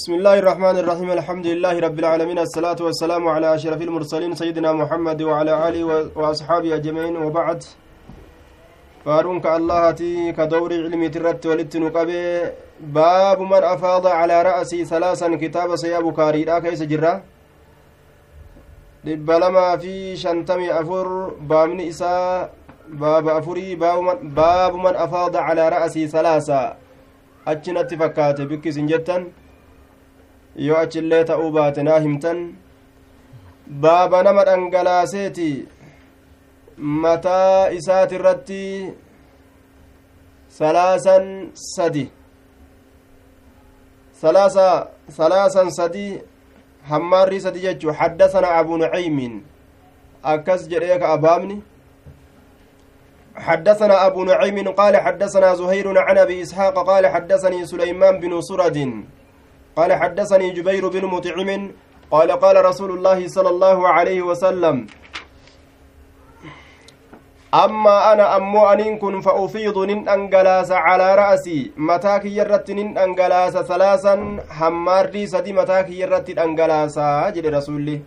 بسم الله الرحمن الرحيم الحمد لله رب العالمين الصلاة والسلام على أشرف المرسلين سيدنا محمد وعلى آله وأصحابه أجمعين وبعد. فارونك الله كدور علمي ترت ولت نقبي باب من أفاض على رأسي ثلاثا كتاب سيا بكاري لا كيس dhibba lamaa fi shantamii afur baabni isaa baaba afurii baabu man afaada calaa ra'asii salaasa achinatti fakkaate bikkisin jettan yoo achillee ta'uu baate naa himtan baaba nama dhangalaaseeti mataa isaati irratti salaasan sadi salaasa salaasan sadi hammaarrii sadi jechuu haddasana abu nucaymin akkas jedhee ka abaabni حدثنا أبو نعيم قال حدثنا زهير عن أبي إسحاق قال حدثني سليمان بن سرد قال حدثني جبير بن مطعم قال قال رسول الله صلى الله عليه وسلم أما أنا أمو أنين كن فأفيض نن أنجلاس على رأسي متاك يرت نن أنجلاس ثلاثا حماردي سدي متاك يرت أنجلاس جل رسولي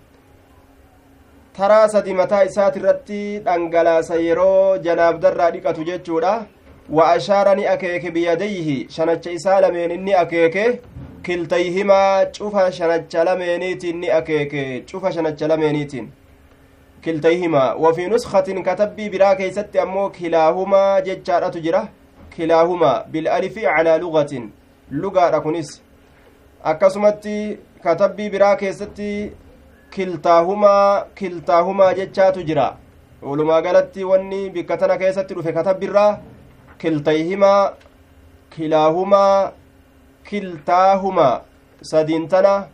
taraa sadi mataa isaati irratti dhangalaasa yeroo janaabdarraa dhiqatu jechuudha wa ashaara ni akeeke biyadayhi shanacha isaa lameen inni akeeke kiltayhimaa cufa shanacha lameeniitiin ni akeeke cufa shanacha lameeniitiin kiltayhimaa wafii nuskatin katabbii biraa keeysatti ammoo kilaahumaa jechaadhatu jira kilaahumaa bilalifi calaa lugatin lugaadha kunis akkasumatti katabbii biraa keessatti kiltaahumaa kiltaahumaa jechaatu jira walumaa galatti wanni bikka tana keessatti dhufe katabbirraa kiltayhimaa kilaahumaa kiltaahumaa sadiin tana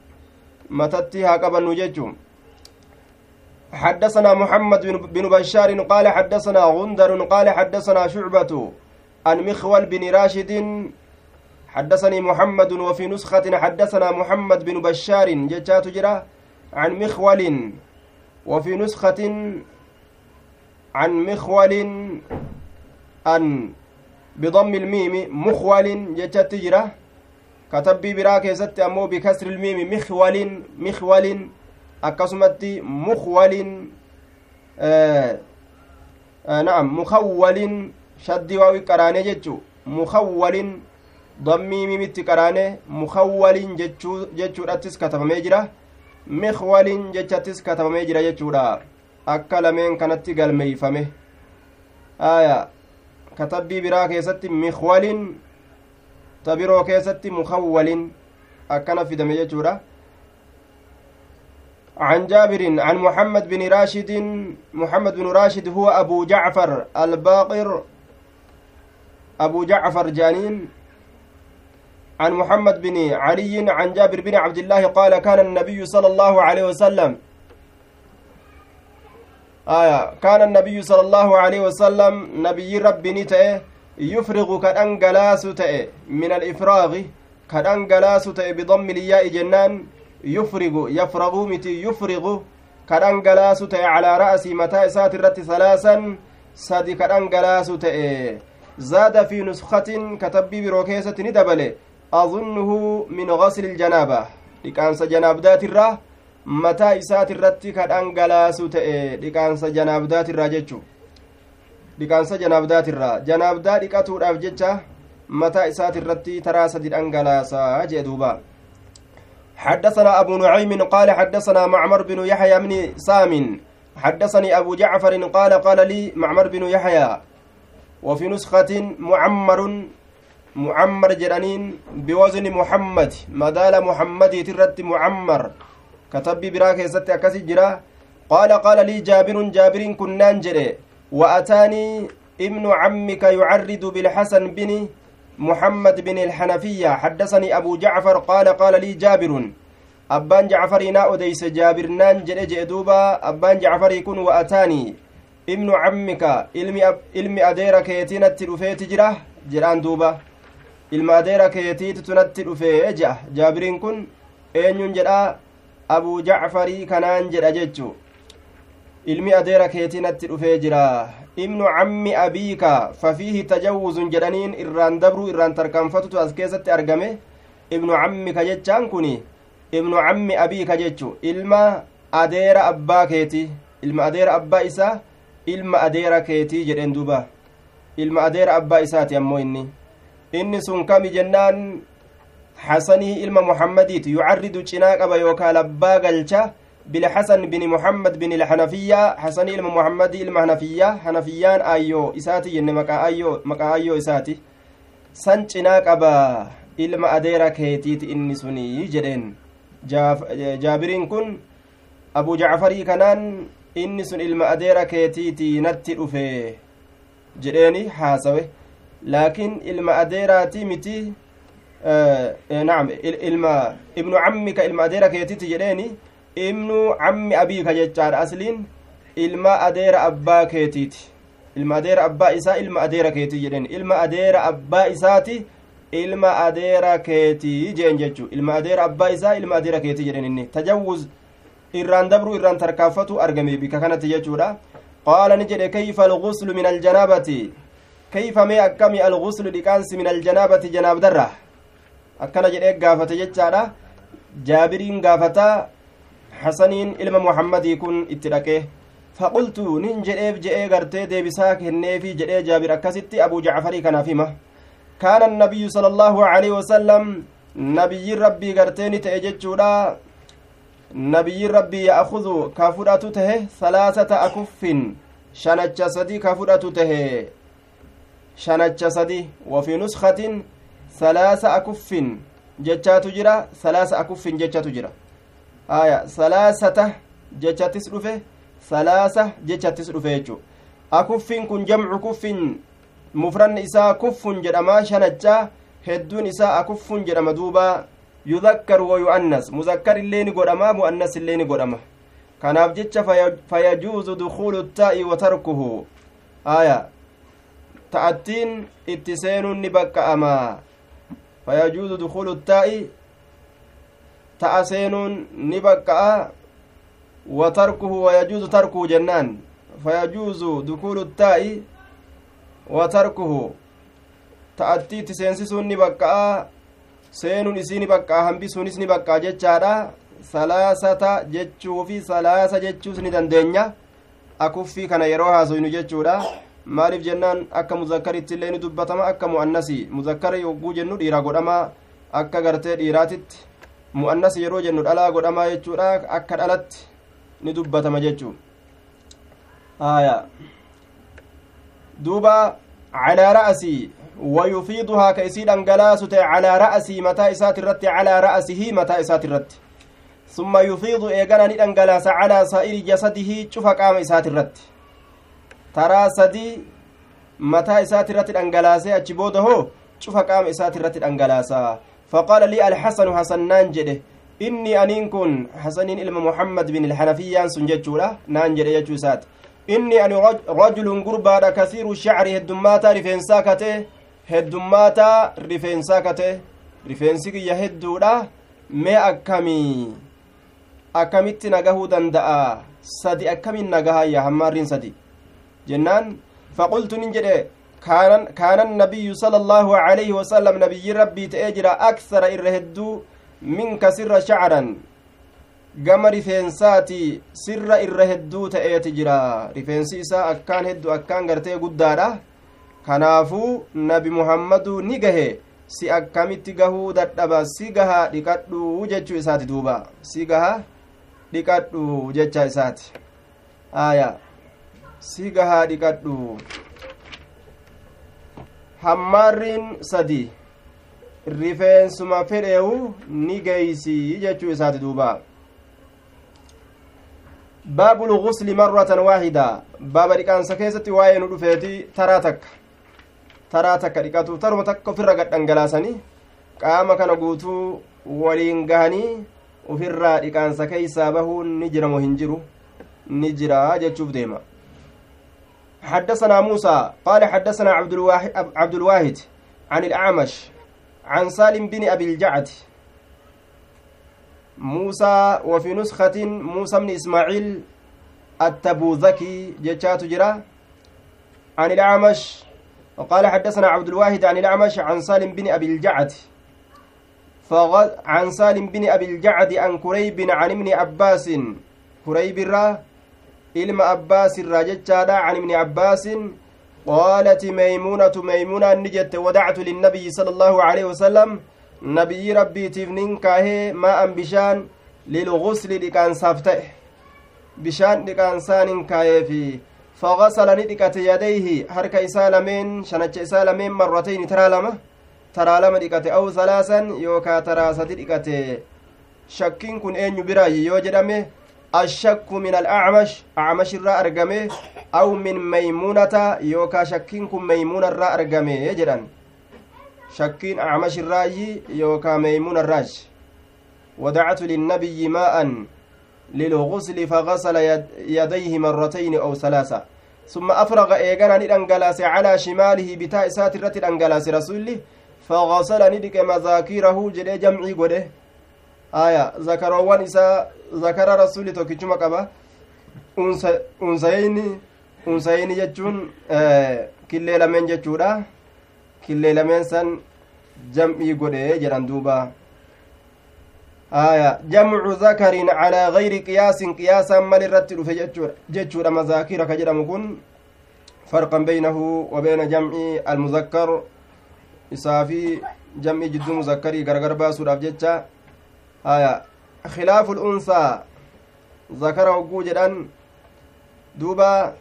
matatti haa qabannu jechuun. حدثنا محمد بن بشار قال حدثنا غندر قال حدثنا شعبة عن مخول بن راشد حدثني محمد وفي نسخة حدثنا محمد بن بشار جتات جرا عن مخول وفي نسخة عن مخول أن بضم الميم مخول جتات جرا كتبي براك يزت أمو بكسر الميم مخول مخول akkasumatti mukwalin naam mukawwalin shaddii waawi qaraane jechu mukawwalin dammii mimitti qaraane mukawwalin jechuudhattis katabamee jira mikwalin jechattis katabamee jira jechuudha akka lameen kanatti galmeeyfame aya katabbii biraa keessatti mikwalin ta biroo keessatti mukawwalin akkana fidame jechuudha. عن جابر عن محمد بن راشد محمد بن راشد هو أبو جعفر الباقر أبو جعفر جانين عن محمد بن علي عن جابر بن عبد الله قال كان النبي صلى الله عليه وسلم آية كان النبي صلى الله عليه وسلم نبي يفرغ كأنجلاس تأه من الإفراغ كأنجلاس تأه بضم الياء جنان ka dhangalaasu ta'e calaa ra'asii mataa isaati irratti salaasan sadi ka dhangalaasu ta'e zaada fi nuskatin katabbii biroo keessatti ni dabale adunnuhu min gasli iljanaaba dhiqaansa janaabdaatirraa mataa isaati irratti ka dhangalaasu ta'e dhiqaansa janaabdaatirraa jechu dhiqaansa janaabdaatirraa janaabdaa dhiqatuudhaaf jecha mataa isaati irratti taraa sadi dhangalaasaa jee duubaa حدثنا أبو نعيم قال حدثنا معمر بن يحيى بن سام حدثني أبو جعفر قال قال لي معمر بن يحيى وفي نسخة معمر معمر جرانين بوزن محمد مدال محمد ترت معمر كتب براك ست أكسي جرا قال قال لي جابر جابر كنان جري وأتاني ابن عمك يعرض بالحسن بن محمد بن الحنفية. حدثني أبو جعفر قال قال لي جابر أبان جعفر نا أديس جابر نان جل جدوبا أبان جعفر يكون وأتاني. ابن عمك علمي أب علمي أدير كيتي نتي جرا جران دوبا. ilma adeera keetiitu natti dhufe jea jaabiriin kun eenyun jedha abuu jacfarii kanaan jedha jechu ilmi adeera keetii natti dhufee jira ibnu cammi abiika fafiihi tajawuzun jedhaniin irraan dabruu irraan tarkaanfatutu as keessatti argame ibnu cammika jechaan kun ibnu cammi abiika jechu ilma adeera abbaa keeti ilma adeera abbaa isaa ilma adeera keetii jedheen duuba ilma adeera abbaa isaati ammoo inni inni sun kami jennaan xasanii ilma muhammadiiti yucarridu cinaa qaba yookaa labbaa galcha بالحسن بن محمد بن الحنفية حسن إلما محمد إلما حنفية حنفيان أيو إساتي ين مكا أيو مكا أيو إساتي. سنچنا قبا إلما أديرا كيتيت إني سني جدين. جابرين كن أبو جعفري كنان إني سن إلما أديرا كيتيتي نتي أفي جديني حاسوي. لكن إلما أديراتي متي آه نعم إلما إبن عمك إلما أديرا كيتيتي جديني ibnu cammi abiika jechaadha asliin ilma adeera abbaa keetiiti ilma adeera abbaa isaa ilma adeera keetii jedhen ilma adeera abbaa isaati ilma adeera keetii jeen jechu ilma adeera abbaa isaa ilma adeera keetii jedhen inni tajawuz irraan dabruu irraan tarkaanfatu argame bika kanatti jechuudha qaala ni jedhe kayfa alguslu min aljanaabati kayfa mee akkami alguslu dhiqaansi min aljanaabati janaabdarra akkana jedhee gaafate jechaadha jaabiriin gaafataa xasaniin ilma muhammadii kun itti dhaqe faqultu nin jedheef je'ee gartee deebisaa kenneefi jedhee jaabir akkasitti abuu jacfarii kanaaf hima kaana annabiyyu sala allaahu aleyhi wasalam nabiyyiin rabbii gartee ni ta'e jechuudha nabiyyiin rabbii ya'kudu ka fudhatu tahe salaasata akuffin shanacha sadi ka fudhatu tahe shanacha sadi wafi nuskatin salaasa akuffin jechaatu aya salaasata jechattis dhufe salaasa jechattis dhufe jechu akuffin kun jamcu kuffin mufranni isaa kuffun jedhama shanachaa hedduun isaa akuffun jedhama duuba yudakkaru wa yu'annas muzakkar illee godhama mu'annas illee godhama. Kanaaf jecha fayajuuzu dukuulu taa'i wa aya ta'attiin itti seenuun ni baqqa'ama fayajuuzu dukuulu taa'i ta'a seenuun ni baqqa'a wa tarkuhu wayajuuzu tarkuhu jennaan. Fayajuuzu dukuulu taa'i wa tarkuhu. Ta'attiitti seensisuun ni baqqa'a seenuun isii ni baqqa'a hambisuunis ni baqqa'a jechaadha. Salaasata jechuu fi salaasa jechuus ni dandeenya. Akuffii kana yeroo haasoynu jechuudha. Maaliif jennaan? Akka muzakkaritti illee ni dubbatama akka mu'annasi. Muzakkara yogguu jennu dhiira godhama akka gartee dhiiraatitti dhalaa godhamaa jechuudha akka dhalatti ni dubbatama jechuu aya duuba calaa ra'asii wayufiiduhaa ka isii dhangalaasu ta'e calaa ra'asii mataa isaati irratti calaa ra'asihi mataa isaati irratti summa yufiidu eegana ni dhangalaasa calaa saa'iri jasadihi cufa qaama isaati irratti taraa sadii mataa isaati irratti dhangalaasee achi booda hoo cufa qaama isaati irratti dhangalaasa فقال لي الحسن حسن نانجده إني أنين كن حسن إلما محمد بن الحنفية سنججورة نانجد يجوسات. إني أن رجل قربا كثير الشعر هدماتا رفين ساكته هدماتا رفين ساكته رفين سيكي يهدودا. ما أكمي akkamitti nagahuu danda'a sadi akkamin nagahayya hammaarriin sadi jennaan faqultu nin jedhe كان النبي صلى الله عليه وسلم نبي ربي تأجر أكثر إرهدو منك سر شعرا hedduu ta'eeti jira rifeensi isaa akkaan hedduu akkaan gartee guddaadha kanaafuu nabi muhammaduu ni gahe si akkamitti gahuu dadhaba si gaha dhiqadhu jechuu isaati duuba si gaha dhiqadhu jecha isaati aya si gahaa dhiqadhu hammaarriin sadi rifeensuma fedheewu ni geeysi jechuu isaati duuba baabu lgusli marratan waahida baaba dhiqaansa keessatti waa'ee nu dhufeeti taraa takka taraa takka dhiqatu taruma takka ofirra gadhangalaasanii qaama kana guutuu waliin gahanii ufirraa dhiqaansa keeysaa bahuun ni jira moo hin jiru ni jira jechuuf deema حدثنا موسى قال حدثنا عبد الواحد عبد الواحد عن الأعمش عن سالم بن أبي الجعد. موسى وفي نسخة موسى بن إسماعيل التبوذكي جتشات جرا عن الأعمش. وقال حدثنا عبد الواحد عن الأعمش عن سالم بن أبي الجعد. عن سالم بن أبي الجعد عن كريب عن ابن عباس. كريب الرا إلما عباس الراججادا عن ابن عباس قالت ميمونة ميمونة نجت ودعت للنبي صلى الله عليه وسلم نبي ربي تفنين كاهي ماء بشان للغسل لكان سافته بشان لكان سان كاهي في فغسل ندقت يديه حركة إسالمين شنج إسالمين مرتين ترى لما ترى لما دقت أو ثلاثا يوكا ترى ستدقت شكين كن أين براي يوجدمه الشك من الأعمش أعمش الرا أرقمه أو من ميمونة يوكا شكين كن ميمونة الرا أرقمه يجران شكين أعمش الرأي يوكا ميمون الرأج. ودعت للنبي ماء للغسل فغسل يديه مرتين أو ثلاثة. ثم أفرغ إيغانا ندنغلاس على شماله بتاء ساترة الأنغلاس رسولي فغسل ندك مذاكيره جدي جمعي قده. آية ذكروان إساء ذكر رسولي توكيشما قبا unsayini unsayini jechuun killee lameen jechuudha. Killee lameen san jam'ii godhe jedhan duuba. آية جمع ذكر على غير قياس قياسا مال الرت جتشور مذاكير كجرم كن فرقا بينه وبين جمع المذكر إسافي جمع جد مذكري غرغر باسو جتشا آية خلاف الأنثى ذكر وجوجا دوبا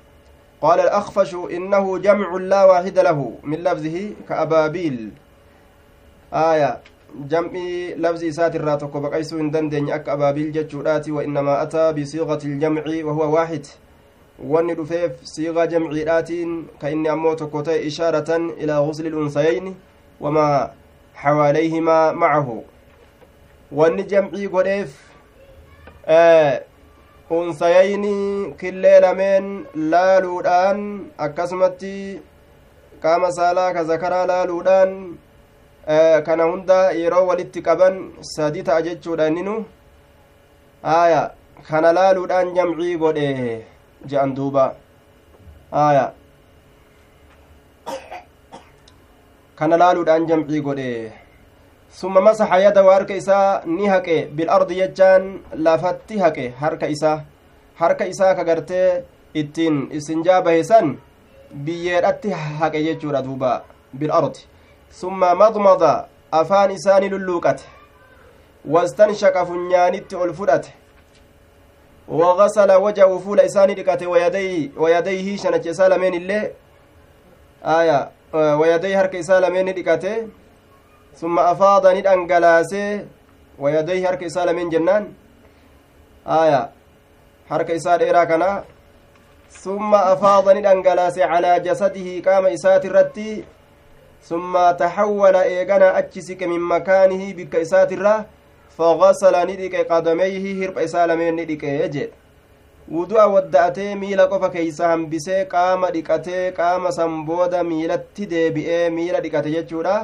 قال الأخفش إنه جمع لا واحد له من لفظه كأبابيل آية jam'ii labzi isaatirraa tokko baqaysuu hin dandeenye akka abaabiil jechuudhaati wainnamaa ataa bisiiqati iljamci wahuwa waaxid wanni dhufeef siiqaa jamciidhaatiin ka inni ammoo tokko ta'e ishaaratan ilaa gusli lunsayayni wamaa xawaalayhimaa macahu wanni jamcii godheef unsayayni killee lameen laaluudhaan akkasumatti qaama saalaa ka zakaraa laaluudhaan kana hunda yeroo walitti qaban sadi ta'a jechuudha inninu aya kana laaluudhaan jamcii godhe je'an duuba aya kana laaluudhaan jamcii godhe summa masaxa yadahu harka isaa ni haqe bilardi jechaan lafatti haqe harka isaa harka isaa ka gartee ittiin isinjaa bahe san biyyeedhatti haqe jechuudha duuba bilardi summa madmada afaan isaani lulluuqate wastanshaqa funyaanitti ol fudhate وغسل وجهه فول إساني دقته ويديه ويديه شنچ إسا لمن اللي آية ويديه هرك إسا لمن دقته ثم أفاض ندأنقلاسه ويديه هرك إسا لمن جنان؟ آية. هرك إسا ديرا كنا. ثم أفاض ندأنقلاسه على جسده قام إسات الرتي ثم تحول إيغانا أتشسك من مكانه بك إسات الله فغسل ندك قدميه هرب إسالمين ندك يجد wudu'a wadda'atee miila qofa keeysa hambisee qaama dhiqatee qaama san booda miilatti deebi'ee miila dhiqate jechuudha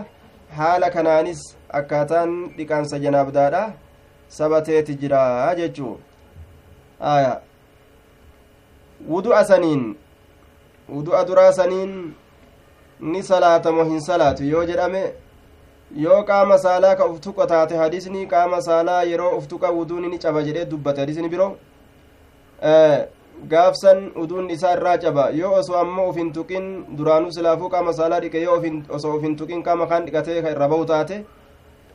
haala kanaanis akkaataan dhiqansa janaabdaadha sabateeti jira jechuu aya wudu'a saniin wudu'a duraa saniin ni salaatamo hin salaatu yoo jedhame yoo qaama saalaa ka uf tuqa taate hadisni qaama saalaa yeroo uf tuqa wuduun ni caba jedhee dubbate hadisni biroo gaafsan uduun isaa irraa caba. Yoo osoo ammoo uf hin tuqin duraanuu silaafuu qaama saalaa dhiqe yoo osoo uf hin tuqin qaama kaan dhiqatee irra bahu taate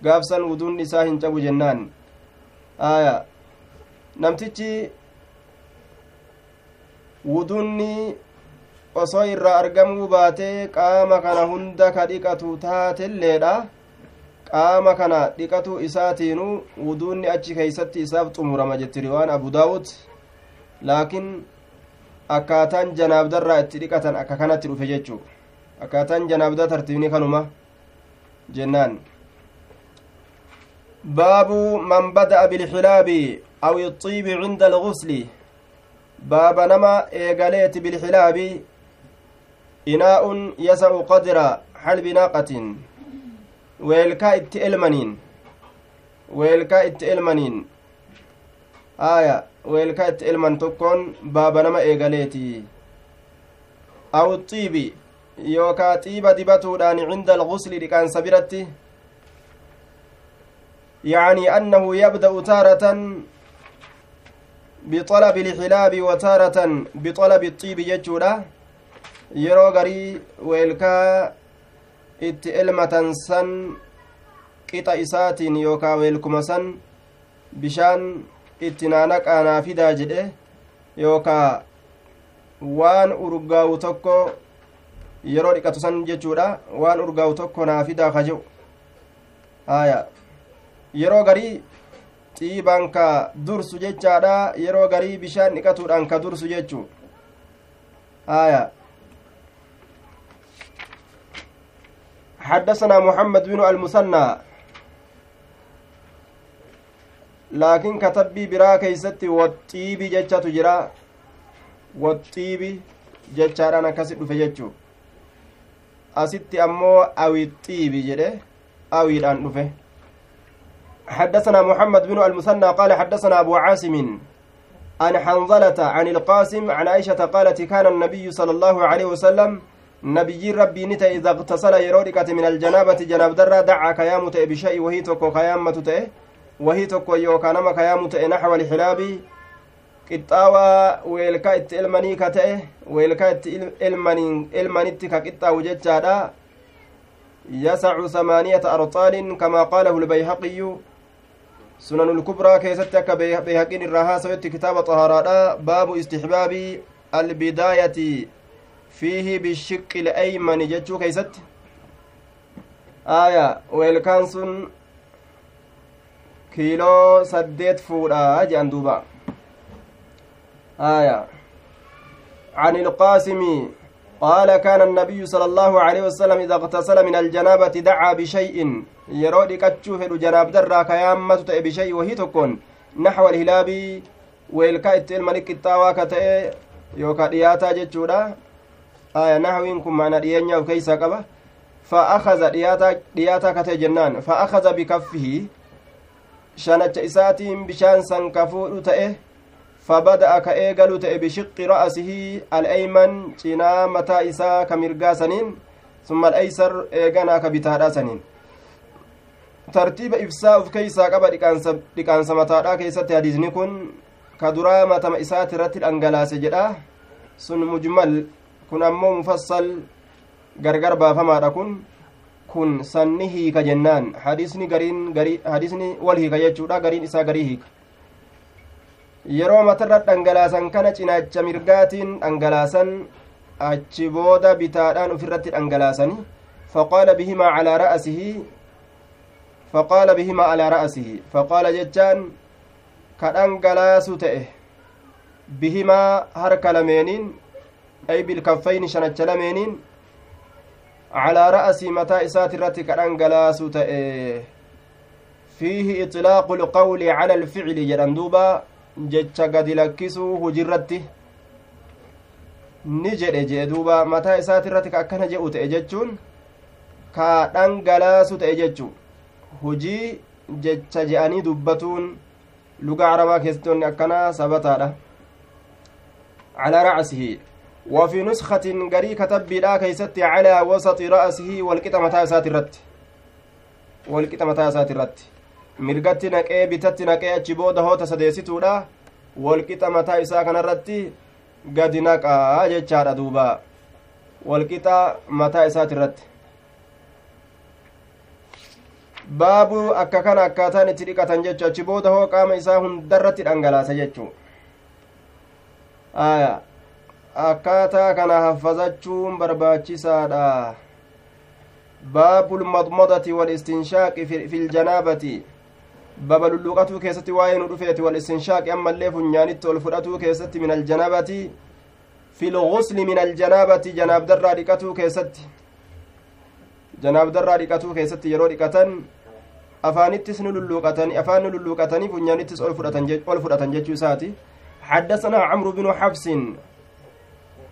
gaafsan uduun isaa hin cabu jennaan. Aya. Namtichi wuduunni osoo irraa argamuu baatee qaama kana hunda ka dhiqatu taatelleedha. Qaama kana dhiqatu isaatiinuu wuduunni achi keeysatti isaaf xumurama jetti riwaan abu daawud laakiin akkaataan janaabdarraa itti dhiqatan akka kanatti dhufe jechuu akkaataan janaabdaa tartiibni kanuma jennaan baabu man bada'a bilxilaabi aw ixiibi cinda algusli baaba nama eegaleeti bilxilaabi inaa'un yasa'u qadra halbi naaqatin weelkaa itti elmaniin weelkaa itti elmaniin aya weelkaa itti elman tokkoon baaba nama eegaleeti aw xiibi yookaa xiiba dibatuudhaan cinda algusli dhiqaansa biratti يعني أنه يبدأ تارة بطلب الحلاب وتارة بطلب الطيب جتشورا yeroo garii weelkaa itti elmatan san qixa isaatiin yookaa weelkuma san bishaan itti naanaqaa naa fidaa jedhe yookaa waan urgaawu tokko yeroo dhiqatu san jechuudha waan urgaawu tokko naa fidaa ka jedhu haya yeroo garii xiibaan ka dursu jechaadha yeroo garii bishaan dhiqatuudhaan ka dursu jechuu haya حدثنا محمد بن المثنى برا كيستي والطيب جتشا تجرا والطيب جتشا أنا كسب فجتشو أستي أمو أوي الطيب جده أوي الآن نفه حدثنا محمد بن المثنى قال حدثنا أبو عاصم عن حنظلة عن القاسم عن عائشة قالت كان النبي صلى الله عليه وسلم ni ta'e iza qtasala yeroo dhiqate min aljanaabati janaabdarraa dacaa kayaamu ta'e bisha'i wahii tokko kayaammatu ta'e wahii tokko yookaa nama kayaamu ta'e naxwa alxilaabi qixxaawaa weelkaa itti ilmanii ka ta'e weelkaa itti ilmanitti ka qixxaawu jechaadha yasacu samaaniyata arxaalin kamaa qaalahu lbayhaqiyu sunan ulkubraa keessatti akka bayhaqiin irraa haasawetti kitaaba xahaaraadha baabu istixbaabi albidaayati fiihi bishiqqi le'eeymani jechuu keeysatti aya weelkaan sun kiiloo saddeet fuudha jedhan duuba. Aya. عن القاسم قال كان النبي صلى الله عليه وسلم إذا اغتسل من الجنابة دعا بشيء يرودي كتشوف جناب درا كيامة بشيء وهي تكون نحو الهلاب ويلكا الملك التاوى كتئ يوكا دياتا جتشودا aya naxwiin kun maana dhiyeenyaaf keeysaa qaba. فأخذ dhiyaataa katee jennaan. فأخذ بكفه shanacha isaatiin bishaan san ka fuudhu ta'e فبدأ كأيقل تأي بشق رأسه الأيمن cinaa mataa isaa ka mirgaa saniin ثم الأيسر إيقنا كبتادا saniin tartiiba ibsaa uf keeysaa qaba dhiqaansa mataadha keessatti hadiisni kun ka duraa matama isaati irratti dhangalaase jedha sun mujmal kun ammoo mufassal gargar baafamaadha kun kun sanni hiika jennaan hadisni gariin garii hadisni wal hiika jechuudha gariin isaa garii hiika yeroo matarra dhangalaasan kana cinaacha mirgaatiin dhangalaasan achi booda bitaadhaan ufirratti dhangalaasani faqaala bihimaa calaa ra'asihi faqaala bihimaa alaa ra'asihi faqaala jechaan ka dhangalaasu ta'e bihimaa harka lameeniin أي بالكفين شنچ لمينين على رأس متى إسات الرتي كران قلاسو فيه إطلاق القول على الفعل جران دوبا جتش قد لكسو هجرتي ni jedhe jee duuba mataa isaati irratti ka akkana jedhu ta'e jechuun ka dhangalaasu ta'e jechu hujii jecha je'anii dubbatuun luga arabaa keessatti akkanaa sabataadha calaa racsihi وفي نسخة قري كتب بلا كيست على وسط رأسه والقطة متى سات الرت والقطة متى سات الرت mirgatti naqee bitatti naqee achi booda hoota sadeessituudha walqixa mataa isaa kanarratti gadi naqaa jechaadha duuba walqixa mataa isaati irratti baabu akka kana akkaataan itti dhiqatan jechu achi booda hoo qaama isaa hundarratti dhangalaasa jechuu aya akkaataa kana haffazachuun barbaachisaadha baabul madmadati wal istinshaaqi fi ljanaabati baba lulluqatuu keessatti waa'ee nu dhufeeti wal istinshaaqi ammallee funyaanitti ol fudhatuu keessatti min aljanaabati fi lgusli min aljanaabati janaabdarraa dhiqatuu keessatti janaabdarraa dhiqatuu keessatti yeroo dhiqatan afaanittis nu lulluqatanii afaan nu lulluqatanii funyaanittis ol fudhatan jechuu isaati حدثنا عمرو بن حفص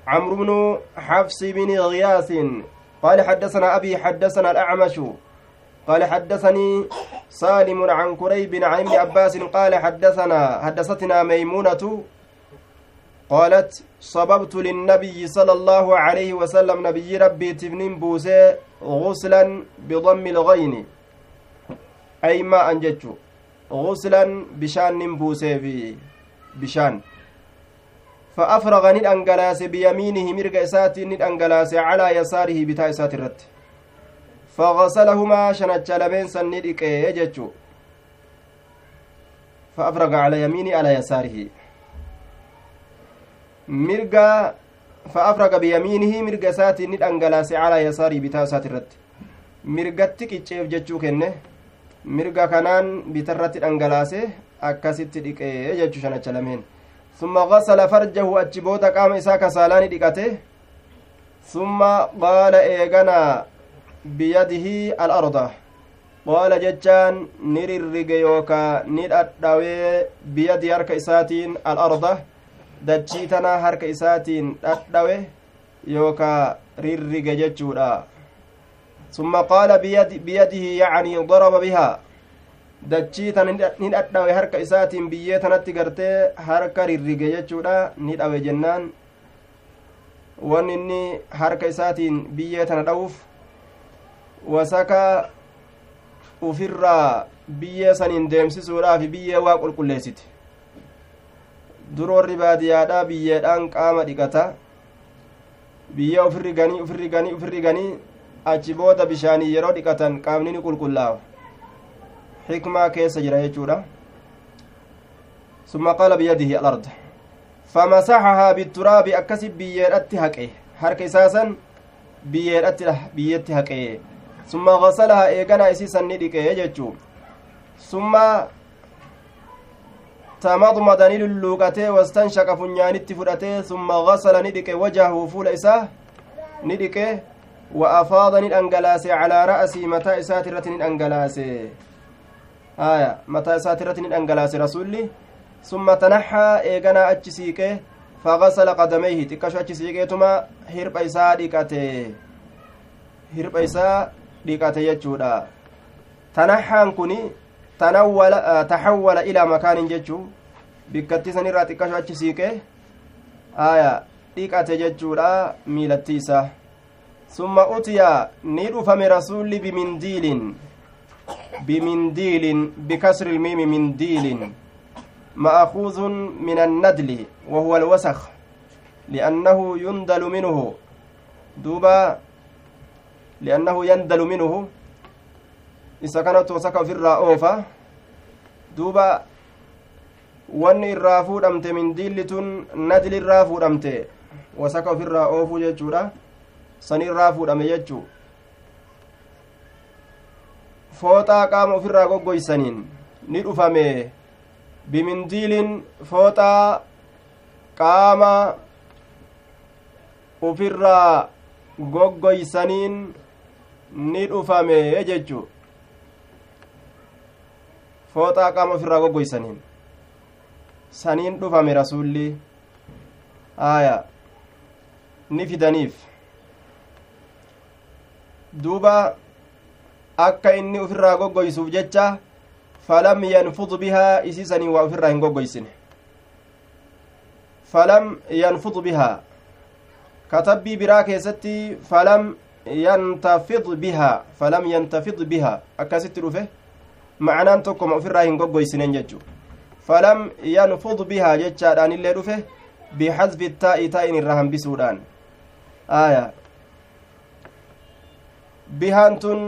عمرو بن حفص بن غياث قال حدثنا أبي حدثنا الأعمش قال حدثني سالم عن كريب عن ابن عباس قال حدثنا حدثتنا ميمونة قالت صببت للنبي صلى الله عليه وسلم نبي ربي تبنين بوسي غسلا بضم الغين. ay maa'an jechu guslan bishaan nin buuseefi bishaan فأفرغ ندأنجلاس بيمينه مرق إساتي ندأنجلاس على يساره بتاع إسات الرت فغسلهما شنت لمن سندك يجتشو فأفرغ على يمينه على يساره. مرق فأفرغ بيمينه مرق إساتي ندأنجلاس على يساره بتاع إسات الرت mirgatti qicceef jechuu mirga kanaan bitarratti dhangalaase akkasitti dhiqee jechuu shanacha lameen ثم غسل فرجه أجبوت قام إساك سالاني دقته. ثم قال إيغنا بيده الأرض. قال ججان نررق يوكا ندأدوي بيد هرك إساتين الأرض. دجيتنا هرك إساتين أدوي يوكا ججودا. ثم قال بيد بيده يعني ضرب بها. Dachii tana ni dhadhawe harka isaatiin biyyee tanatti gartee harka rirrige jechuudha ni dhawe jennaan wanni inni harka isaatiin biyyee tana dha'uuf wasaka ufirraa biyyee saniin deemsisuudhaaf biyyee waa qulqulleessiti duroorri baadiyaadhaa biyyeedhaan qaama dhiqata biyyee ufirri ganii ufirri ganii ufirri ganii achi booda bishaanii yeroo dhiqatan qaamni ni qulqullaawa xikmaa keessa jira jechuudha summa qaala biyadihi alard famasaxahaa bitturaabi akkasi biyyeedhatti haqe harka isaasan biyyeedhatti biyyetti haqe summa gasalahaa eeganaa isiisan ni dhiqe jechuu summa tamadmada ni lulluuqatee wastanshaqa funyaanitti fudhatee summa gasala ni dhiqe wajahu fuula isaa ni dhiqe wa afaada ra'asii mataa isaati irratti ni dhangalaase rasulli summa tanaxaa eeganaa achi siiqe fagasala qadameyhi xiqqasho achi siiqeetuma hirpha isaa dhiqate hirpha isaa dhiqate jechuudha tanaxaan kuni taxawwala ilaa makaanin jechuu bikkatti san irraa xiqqasho achi siiqe haya dhiqate jechuudha miilatti isaa summa utiya ni dhufame rasulli bimindiilin بمنديل بكسر الميم منديل مأخوذ من الندل وهو الوسخ لأنه يندل منه دوبا لأنه يندل منه إذا كانت وسكا في الرأوفة دوبا irraa fuudhamte mindiilli tun nadli irraa fuudhamte wasaka ofirraa oofuu jechuudha san irraa fuudhame jechuu fooxaa qaama ofirraa goggoysaniin ni dhufame bimindiiliin fooxaa qaama ufirraa goggoysaniin ni dhufame jechu fooxaa qaama ofirraa goggoysaniin saniin dhufame rasulli aya ni fidaniif duuba akka inni ufirraa goggoysuuf jecha falam yanfud bihaa isiisanii waa ufirraa hin goggoysine falam yanfud bihaa katabbii biraa keessatti falam yantafid bihaa falam yantafid bihaa akkasitti dhufe ma'anaan tokkoma ufirraa hin goggoysinen jechu falam yanfud bihaa jechaadhaan illee dhufe bixasbi taa'i taa'in irraa hambisuudhaan aya bihaan tun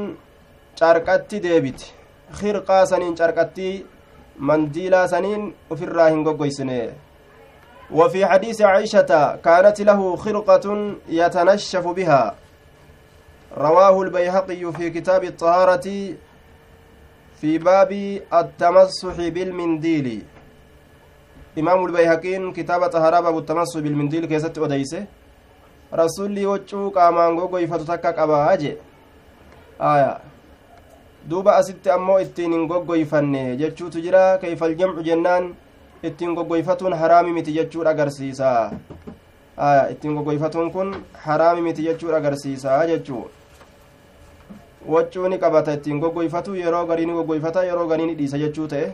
carqatti deebiti. Khirqaa saniin carqatti mandiilaa saniin ufirraa hin goggoysine. وفي حديث عائشة كانت له خرقة يتنشف بها رواه البيهقي في كتاب الطهارة في باب التمسح بالمنديل إمام البيهقين كتاب طهارة باب التمسح بالمنديل كيست أديسه رسولي وجهه قامان غوغو يفتتك أبا آية duuba asitti ammoo ittiin hin goggoyfanne jechuutu jira kayfal jamcu jennaan ittiin goggoyfatuun haraami miti jechuudha agarsiisa ittiin goggoyfatuun kun haraami miti jechuudha agarsiisa jechuu waccuu qabata ittiin goggoyfatu yeroo garii goggoyfata yeroo garii dhiisa jechuu ta'e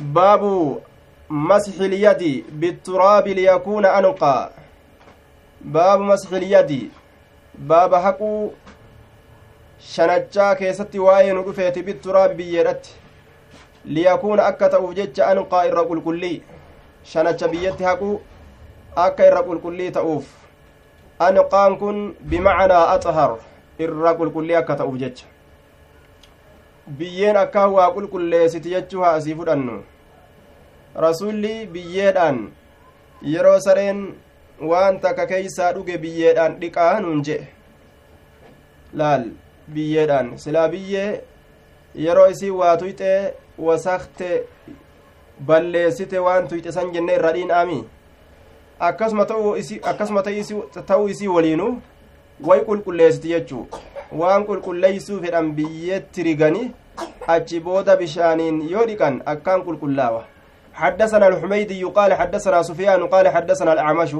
baabu masxi ilyadi bitturaabi liyakuuna anqaa baabu masxi ilyadi baaba haquu shanachaa keessatti waa'ee nu dhufeeti bitturaabi biyyeedhatti. Liyakuuna akka ta'uuf jecha anqaa irra qulqullii. Shanacha biyyatti haqu akka irra qulqullii ta'uuf. Anqaan kun bimacnaa axhar irra qulqullii akka ta'uuf jecha. Biyyeen akka waa qulqulleessiti jechuu haa asii fudhannu. Rasulli biyyeedhaan yeroo sareen waan takka keeysaa dhuge biyyeedhaan dhiqaa nuun jedhe laal biyyeedhaan silaa biyyee yeroo isii waa tuyxee wasakte balleessite waan tuyxe san jenne irra dhiin'aami akkasuma ta'uu isii waliinu way qulqulleessiti jechuu waan qulqulleeysuu fedhan biyyeetti rigani achi booda bishaaniin yoo dhiqan akkaan qulqullaawa حدثنا الحميدي قال حدثنا سفيان قال حدثنا الأعمش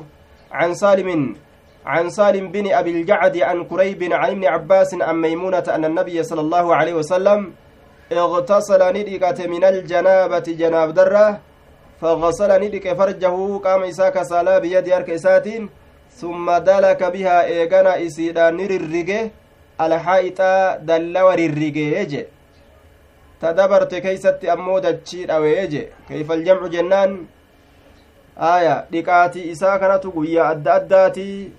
عن سالم عن سالم بن أبي الجعد عن كريب عن ابن عباس عن ميمونة أن النبي صلى الله عليه وسلم اغتسل ندقة من الجنابة جناب درة فغسل ندق فرجه قام إساك سالا بيد أرك ثم دلك بها إيغانا إسيدا نررقه الحائط دلو ررقه تدبرت كيست أمو دتشي أويجي. كيف الجمع جنان؟ aya dhiqaatii isaa kanatu guyyaa adda addaati.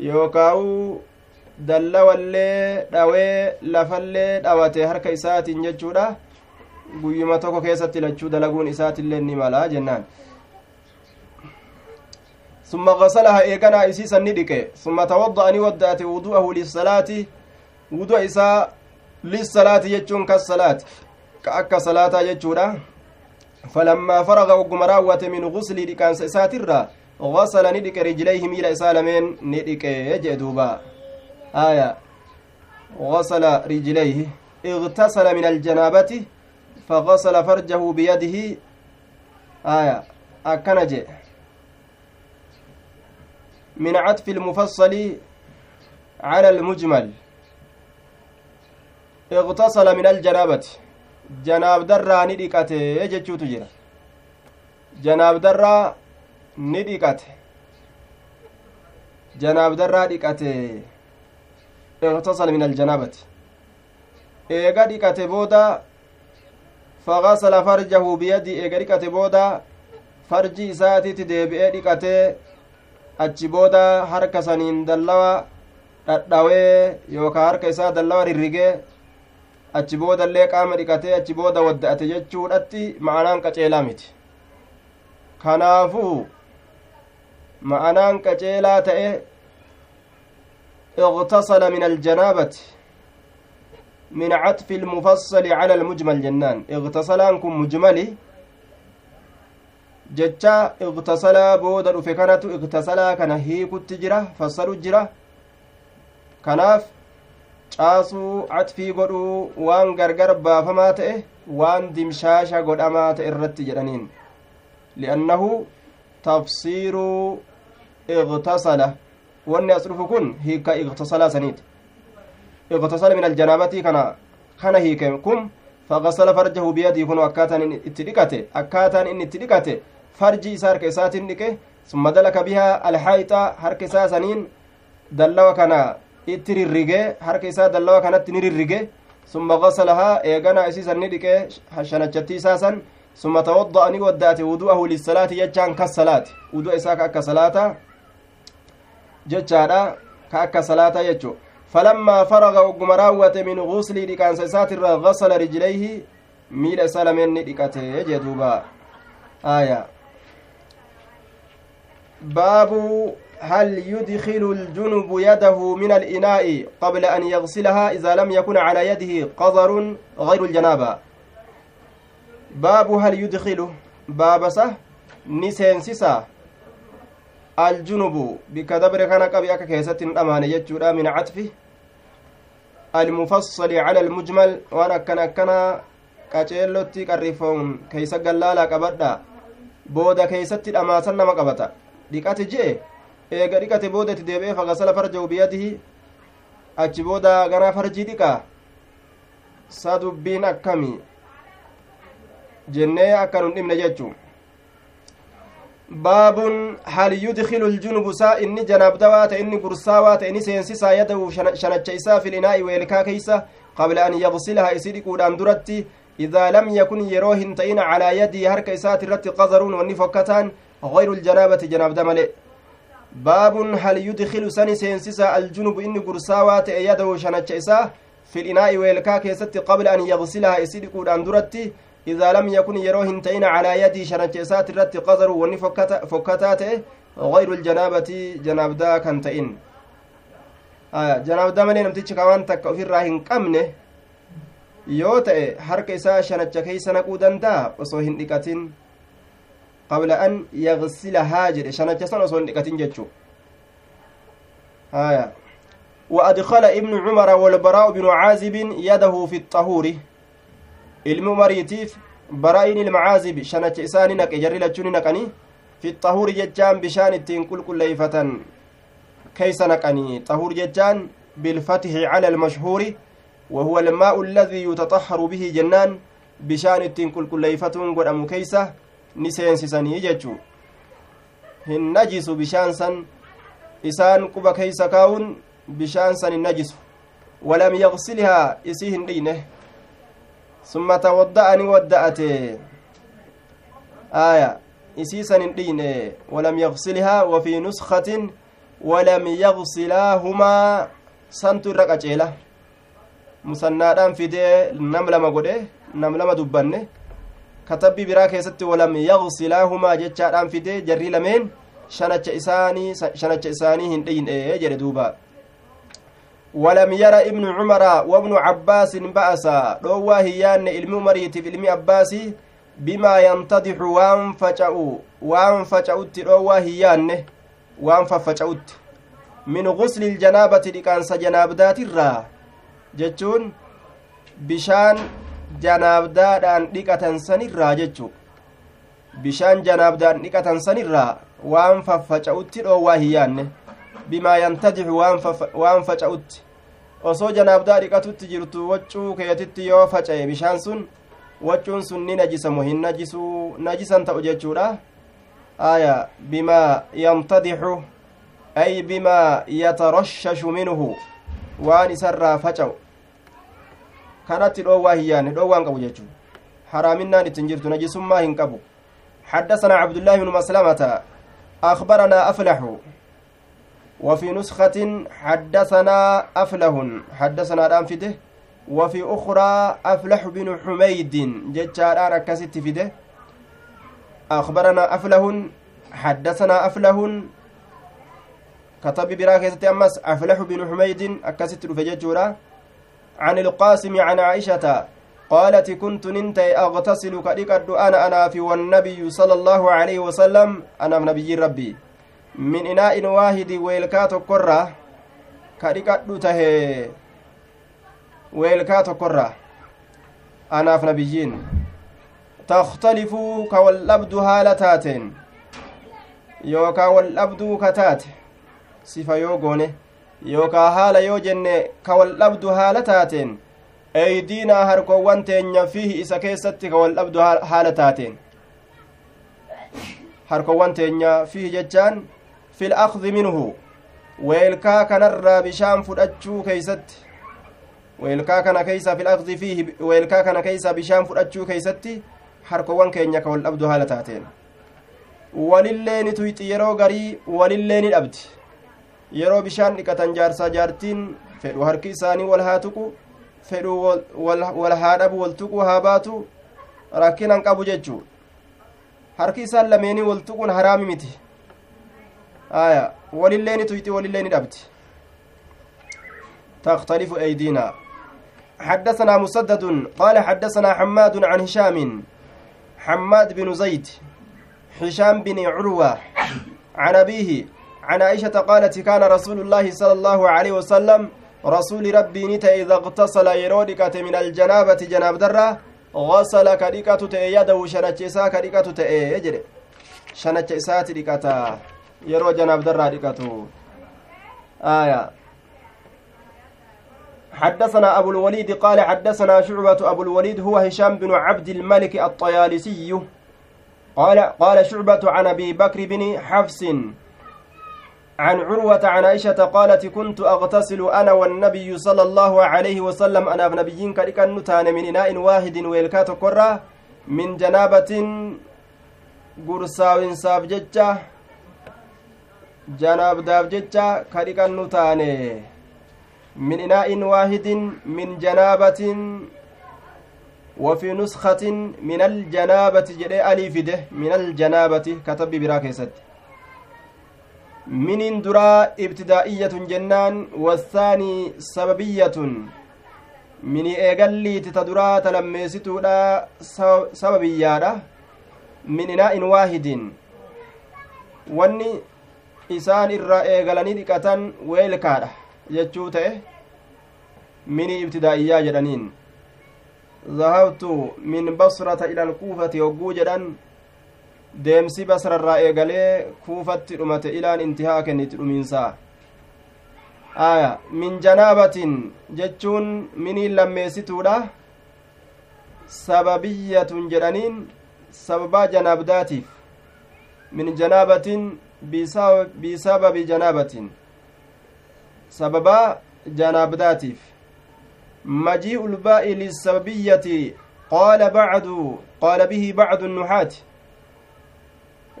Yookaa'u dallawallee dhawee lafallee dhawate harka isaatiin jechuudha. Guyyuma tokko keessatti lachuu dalaguun isaatillee ni mala jennaan. Summa gasalaha eeganaa isiisan ni dhiqe. Summa tawadda'a ni wadda'ate wudu'ahu lissalaati. Wudu'a isaa lissalaati jechuun kas salaati ka akka salaataa jechuudha. فلما فرغ وقم من غسل لكان ساترا غسل ندك رجليه ميل إسالمين ندك يجدوبا آية. غسل رجليه اغتسل من الجنابة فغسل فرجه بيده. آية. أكنج. من عطف المفصل على المجمل. اغتسل من الجنابة. janaabdarraa ni dhiqate jechuutu jira. Janaabdarraa ni dhiqate. Janaabdarraa dhiqate iqtasala min aljanaabati eega dhiqate booda fagasala farjahu biyadi eega dhiqate booda farji isaatitti deebi'ee dhiqatee achi booda harka saniin dallawa dhadhawee yookaan harka isaa dallawa rirrigee achi booda illee qaama dhiqatee achi booda wadda'ate jechuudhatti ma'anaan qaceelaa miti kanaafuu ma'anaan qaceelaa ta'e اغتسل من الجنابة من عطف المفصل على المجمل جنان اغتسلانكم مجملي jecha igtasalaa booda dhufe kanatu igtasalaa kana hiikutti jira fassalu jira kanaaf caasuu catfii godhuu waan gargar baafamaa ta'e waan dimshaasha godhamaa ta'e irratti jedhaniin. Li'annahu tafsiiruu igtasala wanni as dhufu kun hiika igtasalaa saniiti. Igtasala min aljanaabati kana kana hiike kun fagasala farjahu biyadii kun akkaataan inni itti dhiqate akkaataan inni itti dhiqate farji isaa harka isaatiin dhiqe summa dalaka bihaa alhaayixa harka isaa saniin dallawa kana itti rirrigee harka isaa dallawa kanatti ni rirrige summa gasalahaa eeganaa isiisan ni dhiqee shanachatti isaa san summa tawadda'a ni waddaate wudu'ahu lissalaati jechaan kas salaati wudu'a isaa ka akka salaata jechaadha ka akka salaata jechu falammaa faraga ogguma raawwate min guslii dhiqaansa isaatirra gasala rijlayhi miila isaa lameen ni dhiqate jee aya baabu هل يدخل الجنب يده من الإناء قبل أن يغسلها إذا لم يكن على يده قذر غير الجنابة؟ باب هل يدخل؟ بابسة نسينسسا الجنب بكدبر كان قبي كيست أمان يجورا من عطفه. المفصل على المجمل. وأنا كان كان qaceellotti qarrifoon keeysa gallaalaa qabadha booda keeysatti dhamaasan nama qabata dhiqate je'e eega dhiqate booda itti deebi'ee fagasala farjahu biyadihi achi booda garaa farjii dhiqaa sa dubbiin akkami jennee akka nun dhimne jechuu baabun hal yudkilu ljunubu saa inni janaabdawaa ta inni gursaawaa ta inni seensisaa yadahu shanacha isaa fil inaa'i weelkaa keeysa qabla an yagsilaha isi dhiquudhaan duratti idaa lam yakun yeroo hin ta'in calaa yadii harka isaati irratti qazaruun wanni fokkataan غير الجنابة جناب دملي باب هل يدخل سني سينسسا الجنوب إني قرساوات يده شنچ إساه في الإناء ويلكا كيست قبل أن يغسلها إسيد قودان درتي؟ إذا لم يكن يروه انتين على يدي شنجسات الرت قذر وني فكتات غير الجنابة جناب دا كنتين آه جناب دا ملي نمتيش كمان تك في الراهن قمنه yoo ta'e harka isaa shanacha keeysa naquu danda'a osoo hin dhiqatin qabla an yagsilahaa jedhe shanacha san osoo hin dhiqatin jechuu haya وأدخل ابن عمر والبراء بن عازب يده في الطهور ilmi umariitiif baraa'in ilmacaazib shanacha isaani naqe jarri lachuuni naqanii fi xahuuri jechaan bishaan ittiin qulqulleeyfatan keeysa naqanii xahuur jechaan bilfatixi cala almashhuuri وهو الماء الذي يتطهر به جنان bishaan ittiin qulqulleeyfatuun godhamu keeysa ni seensisanii jechuu hin najisu bishaan san isaan quba keeysa kaa'uun bishaan san hin najisu walam yaqsilhaa isii hin dhiine ثم تودأني ودأته آية إسيسا دين ولم يغسلها وفي نسخة ولم يغسلاهما سنت الرقجيلة musannaadhaan fidee nam lama godhe nam lama dubbanne katabbii biraa keessatti walam yagsilaahumaa jechaadhaan fidee jarrii lameen shanacha isaanii shanacha isaanii hin dheyne jedhe duuba. ولم ير ابن عمر وابن عباس بأسا دوا هيان علم مريت في علم عباسي بما ينتضح وان فجأوا وان فجأوت دوا هيان وان ففجأوت من غسل الجنابة لكان سجنابدات الرا جتون بشان janaabdaadhaan dhiqatan sanirraa jechu bishaan janaabdaan dhiqatan sanirraa waan faffaca'utti dhoowwaa hin yaanne bimaa yantadixu waan faca'utti osoo janaabdaa dhiqatutti jirtu waccuu keetitti yoo faca'e bishaan sun waccuun sun ni najisamu hin najisuu najisan ta'u jechuudha aya bimaa yantadixu ay bimaa yatarashashu minhu waan isarraa faca'u kanatti dhoowwaa hin yaanne dhoowwaan qabu jechuu haraaminaan ittin jirtu najisummaa hin qabu. حدثنا عبد الله بن مسلمة أخبرنا أفلح وفي نسخة حدثنا أفله حدثنا الآن فده وفي أخرى أفلح بن حميد جتشار كست فده أخبرنا أفله حدثنا أفله كتب براكزة أمس أفلح بن حميد أكست فججورا عن القاسم عن عائشة قالت كنت ننتي أغتسل كدكد أنا أنا في والنبي صلى الله عليه وسلم أنا نبي ربي min inaa'in waahidi weelkaa tokkorraa ka dhiqadhu tahe weelkaa tokkorraa anaaf nabiyyiin takhtalifuu ka wal dhabdu haala taateen yookaa wal yookaa haala yoo jenne ka wal dhabdu haala taateen eydiinaa harkowwan teenya fiihi isa keessatti ka wal dhabdu haala taateen harkowwan teenya fiihi jechaan في الأخذ منه weelkaa kanarraa bishaan fudhachuu keeysatti weelkaa kana keeysa fi laqdi fiihi weelkaa kana keeysa bishaan fudhachuu keeysatti harkowwan keenya ka wal dhabdu haala taateen walillee ni tuyxi yeroo garii walillee dhabdi yeroo bishaan dhiqatan jaarsaa jaartiin fedhu harki isaanii wal haa tuqu fedhu wal haa dhabu wal tuqu haa baatu rakkinan qabu jechuu harki isaan lameenii wal tuquun haraami miti آية وللين تيتي وللين دبت تختلف أيدينا حدثنا مسدد قال حدثنا حماد عن هشام حماد بن زيد هشام بن عروة عن أبيه عن عائشة قالت كان رسول الله صلى الله عليه وسلم رسول ربي نتا إذا اغتسل يرودكة من الجنابة جناب درة غسل كديكة يده شنچسا كديكة يجري. شنچسات ديكتا yeroo janaabdarraa dhiqatu آية. حدثنا أبو الوليد قال حدثنا شعبة أبو الوليد هو هشام بن عبد الملك الطيالسي. قال قال شعبة عن أبي بكر بن حفص عن عروة عن عائشة قالت كنت أغتسل أنا والنبي صلى الله عليه وسلم. أنا بنبيين كريكا نتان من إناء واحد ويلكات قرة من جنابة قرصاو إنساف ججة جناب ججة كريكا نتان من إناء واحد من جنابة وفي نسخة من الجنابة جري أليف ده من الجنابة كتب براكزت من درا ابتدائية جنان والثاني سببية من إيقالي تتدرا تلميستو لا سببية من إناء واحد wanni isaan irraa eegalanii dhiqatan weelkaadha jechuu ta'e mini ibtidaa'iyyaa jedhaniin zahabtu min basrata ila alkuufati hogguu jedhan deemsi basrarraa eegalee kuufatti dhumate ilaan intihaa kennitti dhumiinsaa aya min janaabatin jechuun miniin lammeessituudha sababiyyatun jedhaniin sababaa janaabdaatiif min janaabatin bisababi janaabatin sababaa janaabdaatiif مجيء الباء للسببية قال بعد قال به بعض النحاة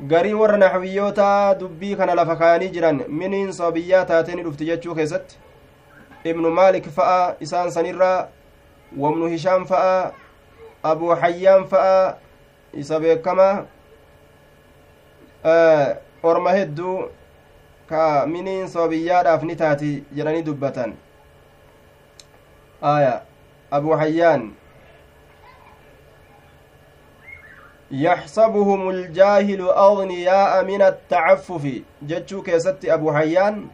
garii warra naxwiyyoota dubbii kana lafa kaayanii jiran miniin sababiyyaa taatee dhufti jechuu keessatti ibnu maalik fa'a isaan sanirraa wabnu hishaam fa'a abuu hayyaan fa'a isa beekama orma hedduu ka miniin sababiyyaadhaaf ni taati jedhanii dubbatan آية أبو حيان يحسبهم الجاهل أغنياء من التعفف جتشو كيست أبو حيان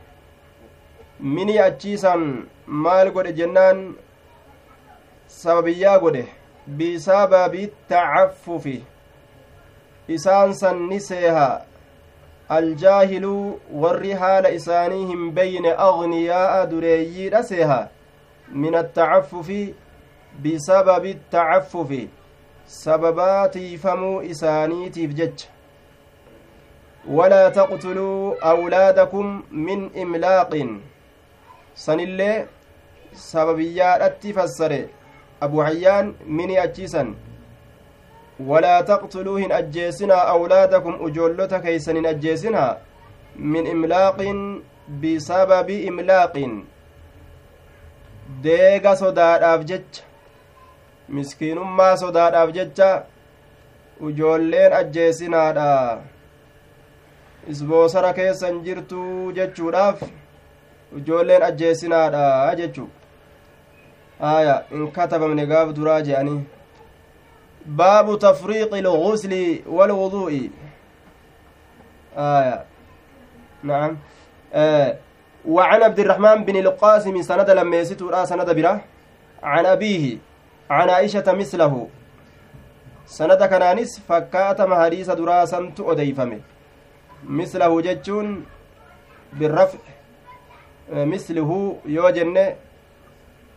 mini achiisan maal godhe jennaan sababiyyaa godhe bisababi tacaffufi isaan san ni seeha aljaahiluu warri haala isaanii hin beyne agniyaa'a dureeyyiidha seeha من التعفف بسبب التعفف سبباتي فمو إسانيتي بجج ولا تقتلوا أولادكم من إملاق سنلي سببيات فسر أبو حيان مني أجيسا ولا تقتلوهن أجيسنا أولادكم أجولتك كيسن أجيسنا من إملاق بسبب إملاق deega sodaadhaaf jecha. Miskiinummaa sodaadhaaf jecha ujoolleen ajjeesinaadha isboosara keessan jirtuu jechuudhaaf ujoolleen ajjeesinaadha jechuu aya in katabamne gaaf duraa je'anii baabu tafriiqi ilgusli walwuduu'i aya naam وعن عبد الرحمن بن القاسم سند لما يسيتو سند برا عن أبيه عن عائشة مثله. سند كنانس فكاتم حديث دراسا أديفمه مثله جتون بالرفع مثله يوجن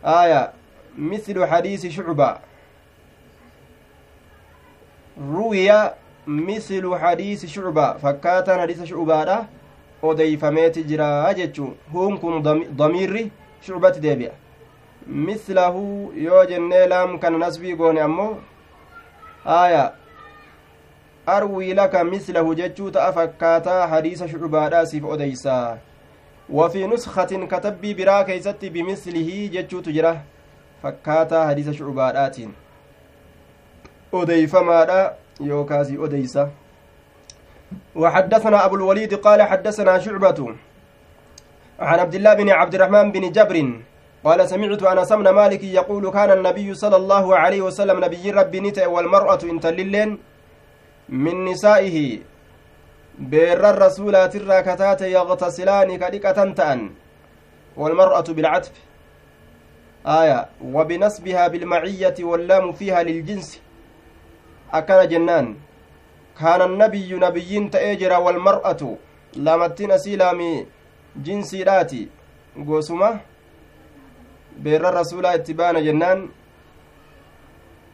آية مثل حديث شعبة. روي مثل حديث شعبة. فكاتا حديث شعبة odeyfameeti jira jechuun huun kun damiirri shucbatti deebi'a mislahu yoo jennee laam kana nasbii goone ammoo aya arwii laka mislahu jechuu ta'a fakkaataa hadiisa shucubaadhaa siif odeysaa وفي نسخة كتبي برا كيست بمثله جتشوت جرا فكاتا حديث شعبادات أديفما يوكاسي أديسا وحدثنا أبو الوليد قال حدثنا شعبة عن عبد الله بن عبد الرحمن بن جبر قال سمعت أنس بن مالك يقول كان النبي صلى الله عليه وسلم نبي ربي نتأ والمرأة إن تللين من نسائه بير الرسولات الراكتات يغتسلان كدكة تأن والمرأة بالعتب آية وبنسبها بالمعية واللام فيها للجنس. أكان جنان. كان النبي نبيين تأجر والمرأة لامتين أسيلامي جنسي راتي. قوسمة بير الرسول اتبان جنان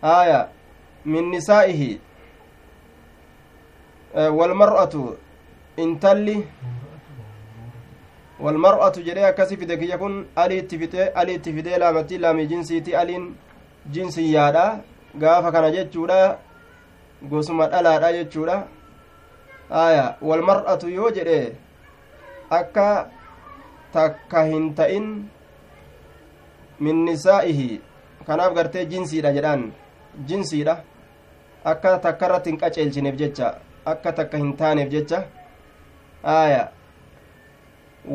آية من نسائه walmar'atu intalli walmar'atu jedhee akkasi fide kiyya kun alii itti fide alii itti fidee laamatti laamii jinsiiti aliin jinsiyyaadha gaafa kana jechuudha gosuma dhalaadha jechuudha aya walmar'atu yoo jedhe akka takka hin ta'in min nisaa'ihi kanaaf gartee jinsiidha jedhaan jinsiidha akka takka irratti hin qaceelchineef jecha akka takka hin taaneef jecha aya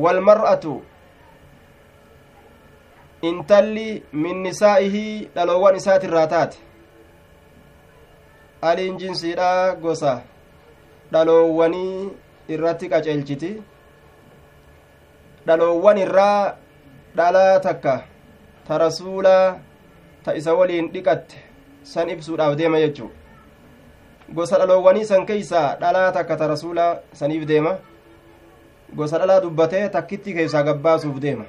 walmar'atu intalli min nisaa'ihi dhaloowwan isaatirraa taate aliin jinsiidha gosa dhaloowwanii irratti qaceelchiti dhaloowwan irraa dhalaa takka ta ta isa waliin dhiqatte san ibsuudhaaf deema jechuu gosa dhaloowwanii san keeysaa dhalaa takka ta rasuulaa saniif deema. Gosa dhalaa dubbatee takkitti keessaa gabbaasuuf deema.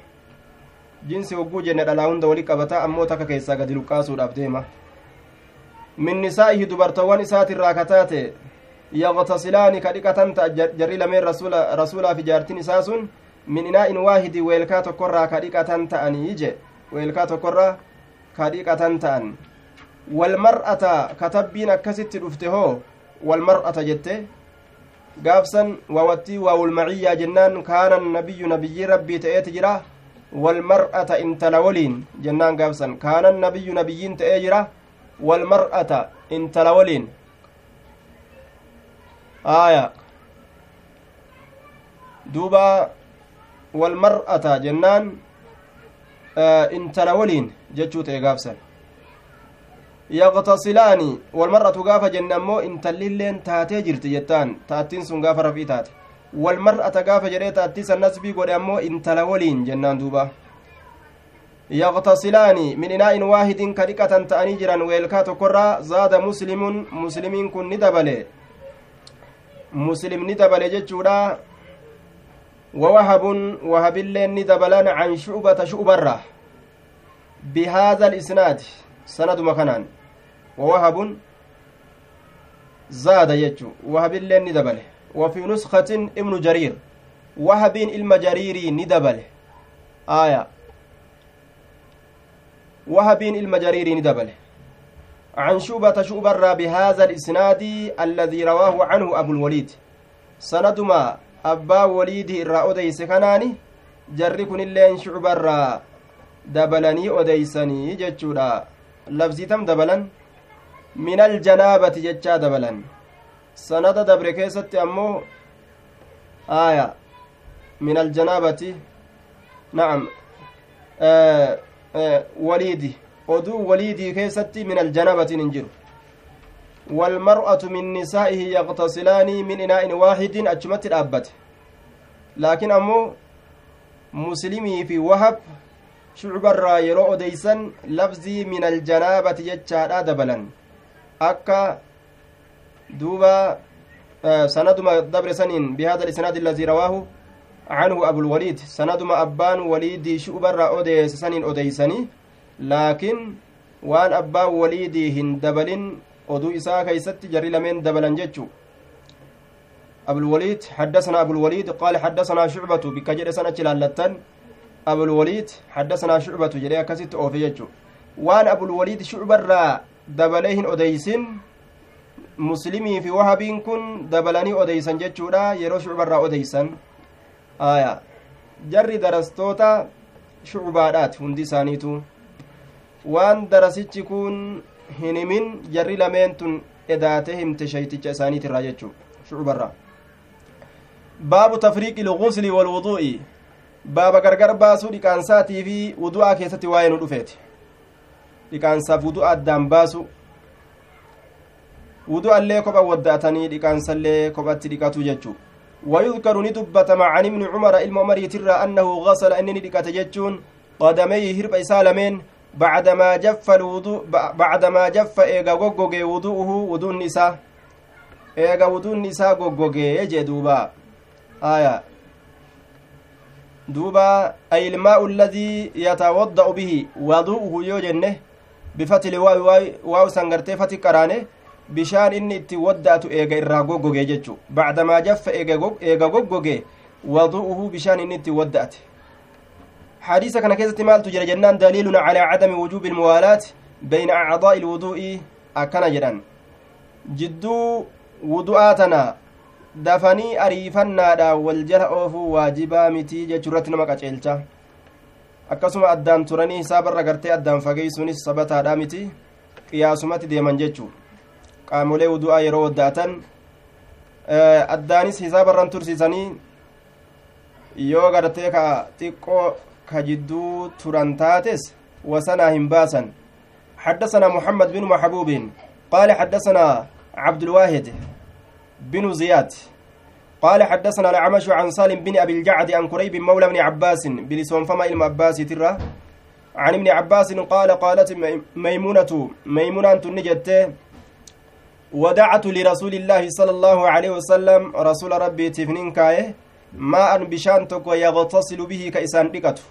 Jinsi hogguu jenne dhalaa hunda wali qabata ammoo takka keessaa gadi luqqaasuudhaaf deema. Min nisaa'ihi dubartoowwan isaatirraa kataate yaqtasilaani ka dhiqatan ta'a jarri lameen rasuulaa fi jaartin isaa sun min inaa'in waahidi weelkaa tokkorraa ka dhiqatan ta'anii je weelkaa tokkorraa ka dhiqatan ta'an walmar'ata katabbiin akkasitti dhufte hoo walmar'ata jette gaafsan waawattii waawulmaciyyaa jennaan kaana nabiyyu nabiyyii rabbii ta'eeti jira walmar'ata intala waliin jennaan gaafsan kaana nabiyyu nabiyyiin ta'ee jira walmar'ata intala waliin aya duuba walmar'ata jennaan intala waliin jechuu ta'e gaafsan yaqtasilaani walmar'atu gaafa jenne ammoo intallilleen taatee jirti jettaan taattiin sun gaafa rafii taate walmar'ata gaafa jedhee taattii san nasbii godhe ammoo intala waliin jennaan duuba yaqtasilaani min inaa'in waahidin ka dhiqatan ta'anii jiran weelkaa tokkorraa zaada muslimun muslimiin kun ni dabale muslim ni dabale jechuudha ووهب وهب اللين دبلان عن شعبة شعبرة. بهذا الإسناد سند مكانان. ووهب زاد يجو. وهب اللين دبل وفي نسخة ابن جرير. وهب المجريري ندبل آية. وهب المجريري ندبل عن شعبة شعبرة بهذا الإسناد الذي رواه عنه أبو الوليد. سندما abbaa waliidii irraa odeyse kanaani jarri kunilleen shucbarraa dabalanii odeysanii jechuudha labsiitam dabalan minal janaabati jechaa dabalan sanada dabre keessatti ammoo aya minal janaabati na'am waliidi oduu waliidii keessatti minal janaabatiin hin jiru والمرأة من نسائه يغتسلان من إناء واحد أجمت الأبت لكن أمو مسلمي في وهب شعب الرا يرو ديسا لفظي من الجنابة يجار دبلا أكا دوبا آه سندما دبر سنين بهذا الإسناد الذي رواه عنه أبو الوليد. سندما أبان وليدي شعب الرا أوديس سنين أوديسني لكن وان أبان وليدي هندبلين oduu isaa keeysatti jarri lameen dabalan jechu. Abulwaliid حدثنا شعبة بك جري سنة لالتن أبو الوليد حدثنا شعبة جري أكست أوفي جتشو وان أبو الوليد شعبة را دبليهن أديسن مسلمي في وهب كن دبلني أديسن جتشو را يرو شعبة را أديسن آية جري درستوتا شعبادات هندي سانيتو waan darasichi kun hin himin jarri lameen tun edaate himte shayticha isaaniitirraa jechuu shucubarraa baabu tafriiqi ilgusli walwuduu'i baaba gargar baasuu dhiqaansaatii fi wudu'aa keessatti waa'ee nu dhufeeti dhiqaansaaf wudu'a addaan baasu wudu'allee kopha wadda'atanii dhiqaansallee kophatti dhiqatu jechuu ويذكر ندبة عن ابن عمر إلما ترى أنه غسل أنني دقت جتشون قدميه هرب إسالمين bacdamaa jaffa jaffa eega goggogee wudu'uhu wuduun isaa eega wuduun isaa goggogee jee duuba aya duuba ay ilmaa'u alladii yatawadda'u bihi wadu'uhu yoo jenne bifatili waawi waawi san gartee fati qaraane bishaan inni itti wadda'atu eega irraa goggogee jechu bacdamaa jaffa eega goggogee wadu'uhu bishaan inni itti wadda'ate حديث كان كيست مالت جرى جنان دليل على عدم وجوب الموالاة بين أعضاء الوضوء أكن جران جدو وضوءاتنا dafanii ariifannaadha wal jala oofuu waajibaa mitii jechuurratti nama qaceelcha akkasuma addaan turanii hisaabarra gartee addaan fageeysuunis sabataadha miti qiyaasumatti deeman jechuu qaamolee wudu'aa yeroo wadda'atan addaanis hisaabarran tursiisanii yoo gartee ka xiqqoo ka jidduu turan taates حدثنا محمد بن محبوب. قال حدثنا عبد الواحد بن زياد. قال حدثنا الأعمش عن سالم بن أبي الجعد عن كريب مولى بن عباس بلسون فما إلما عباس ترى. عن ابن عباس قال قالت ميمونة ميمونة نجت. ودعت لرسول الله صلى الله عليه وسلم رسول ربي تفنين كايه ماء بشان تكو يغتصل به كإسان بكته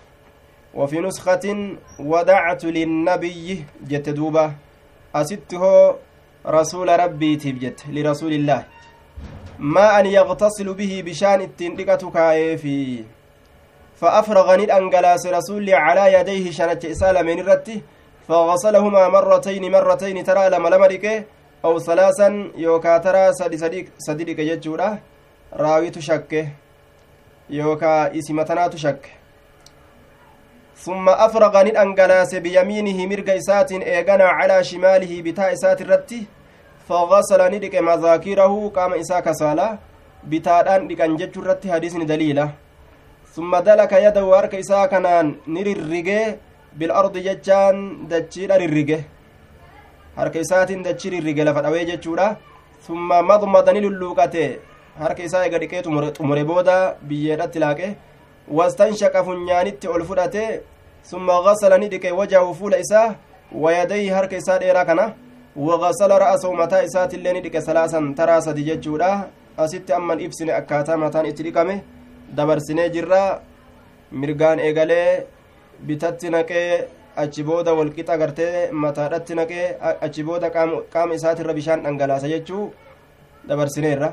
وفي نسخة ودعت للنبي جت دوبة أسته رسول ربي تبجت لرسول الله. ما أن يغتصل به بشان التندقة كايفي. فأفرغ ندأنقلاس رسول على يديه شنت إسال من الرتي فغسلهما مرتين مرتين ترى لما لمرك أو ثلاثا يوكا ترى صديق صديق يجورا راوي تشكه يوكا اسمتنا تشك ثم أفرغ ندأنقلاس بيمينه مرق إسات إيغانا على شماله بتاء إسات الرتي فغسل ندك مذاكره قام إساء كسالا بتادان دكان جتشو رتي حديثني دليلا ثم دلك يده وارك إساء كنان نررقه بالأرض جتشان دتشير ررقه harka isaatiin dachi rirrige lafa dhawee jechuudha. Summa madmadani lulluuqate. Harka isaa ega dhiqee xumure booda biyyeedhatti laaqe wastanshaqa funyaanitti ol fudhate summa gasala ni dhiqe wajahu fuula isaa wayadayhi harka isaa dheeraa kana وغسل رأسه متى إسات اللي ندك سلاسا تراسة جتشورا أسيت أمن إبسن أكاتا متان إتريكمه dabarsinee jirra mirgaan eegalee bitatti naqee achi booda walqixa gartee mataadhatti naqee achi booda qaama isaatirra bishaan dhangalaasa jechuu dabarsineerra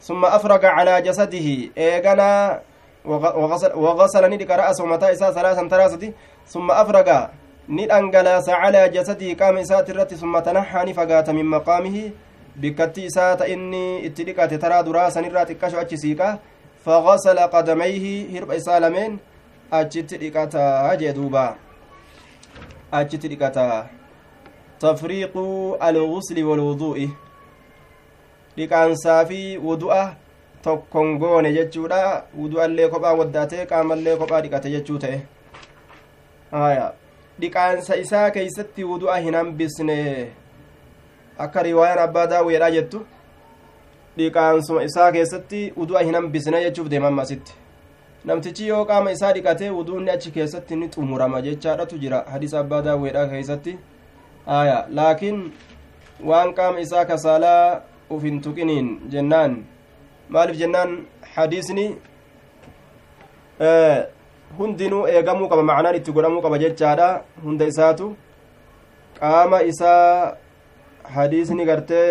summa afraga calaa jasadihi eeganaa وغسل ندك رأسه متى إساء ثلاثا ثلاثة ثم أفرغ ni dhangalaasa calaa jasadii qaama isaati irratti summa tanaxaa ni fagaata min maqaamihi bikkatti isaa ta inni itti dhiqate taraa duraa sanirraa xiqqasho achi siiqa fagasala qadamayhi hirba isaa lameen achitti dhiqataa jee duuba achitti dhiqataa tafriiqu algusli walwuduu'i dhiqaansaa fi wudu'a tokkon goone jechuudha wudu'allee kophaa waddaatee qaamallee kophaa dhiqate jechuu ta'e haya dhiqaansa isaa keeysatti wudu'a hin hambisne akka riwaayaan abbaa daawweedha jettu dhiqaansuma isaa keessatti wudu'a hin hambisne jechuuf deeman asitti namtichi yoo qaama isaa dhiqatee wuduunni achi keessatti ni xumurama jechaadhatu jira hadiisa abbaa daawweedha keeysatti aya laakiin waan qaama isaa kasaalaa uf hin tuqiniin jennaan maaliif jennaan hadiisni hundinuu eegamuu qaba macnaan itti godhamuu qaba jechaadha hunda isaatu qaama isaa hadiisni gartee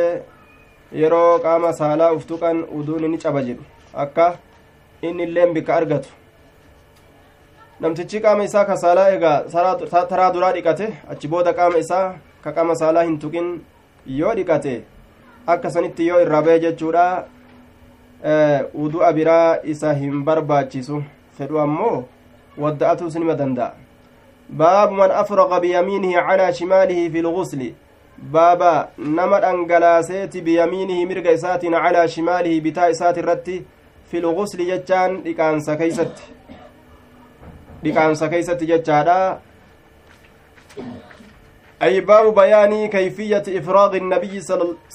yeroo qaama saalaa uf tuqan uduun ni caba jedhu akka inni illeen bikka argatu namtichi qaama isaa ka saalaa egaa taraa duraa dhiqate achi booda qaama isaa ka qaama saalaa hin tuqin yoo dhiqate akka sanitti yoo irraa ba'e jechuudha udu'a biraa isa hin barbaachisu fedhu ammoo wadda'atuu sinima danda'a baabu man afraqa biyamiinihi calaa shimaalihi fi lgusli baaba nama dhangalaaseeti biyamiinihi mirga isaatiin calaa shimaalihi bitaa isaati irratti fi lgusli jechaan dhiqaansa keeysatti dhiqaansa keeysatti jechaadha أي باب بيان كيفية إفراغ النبي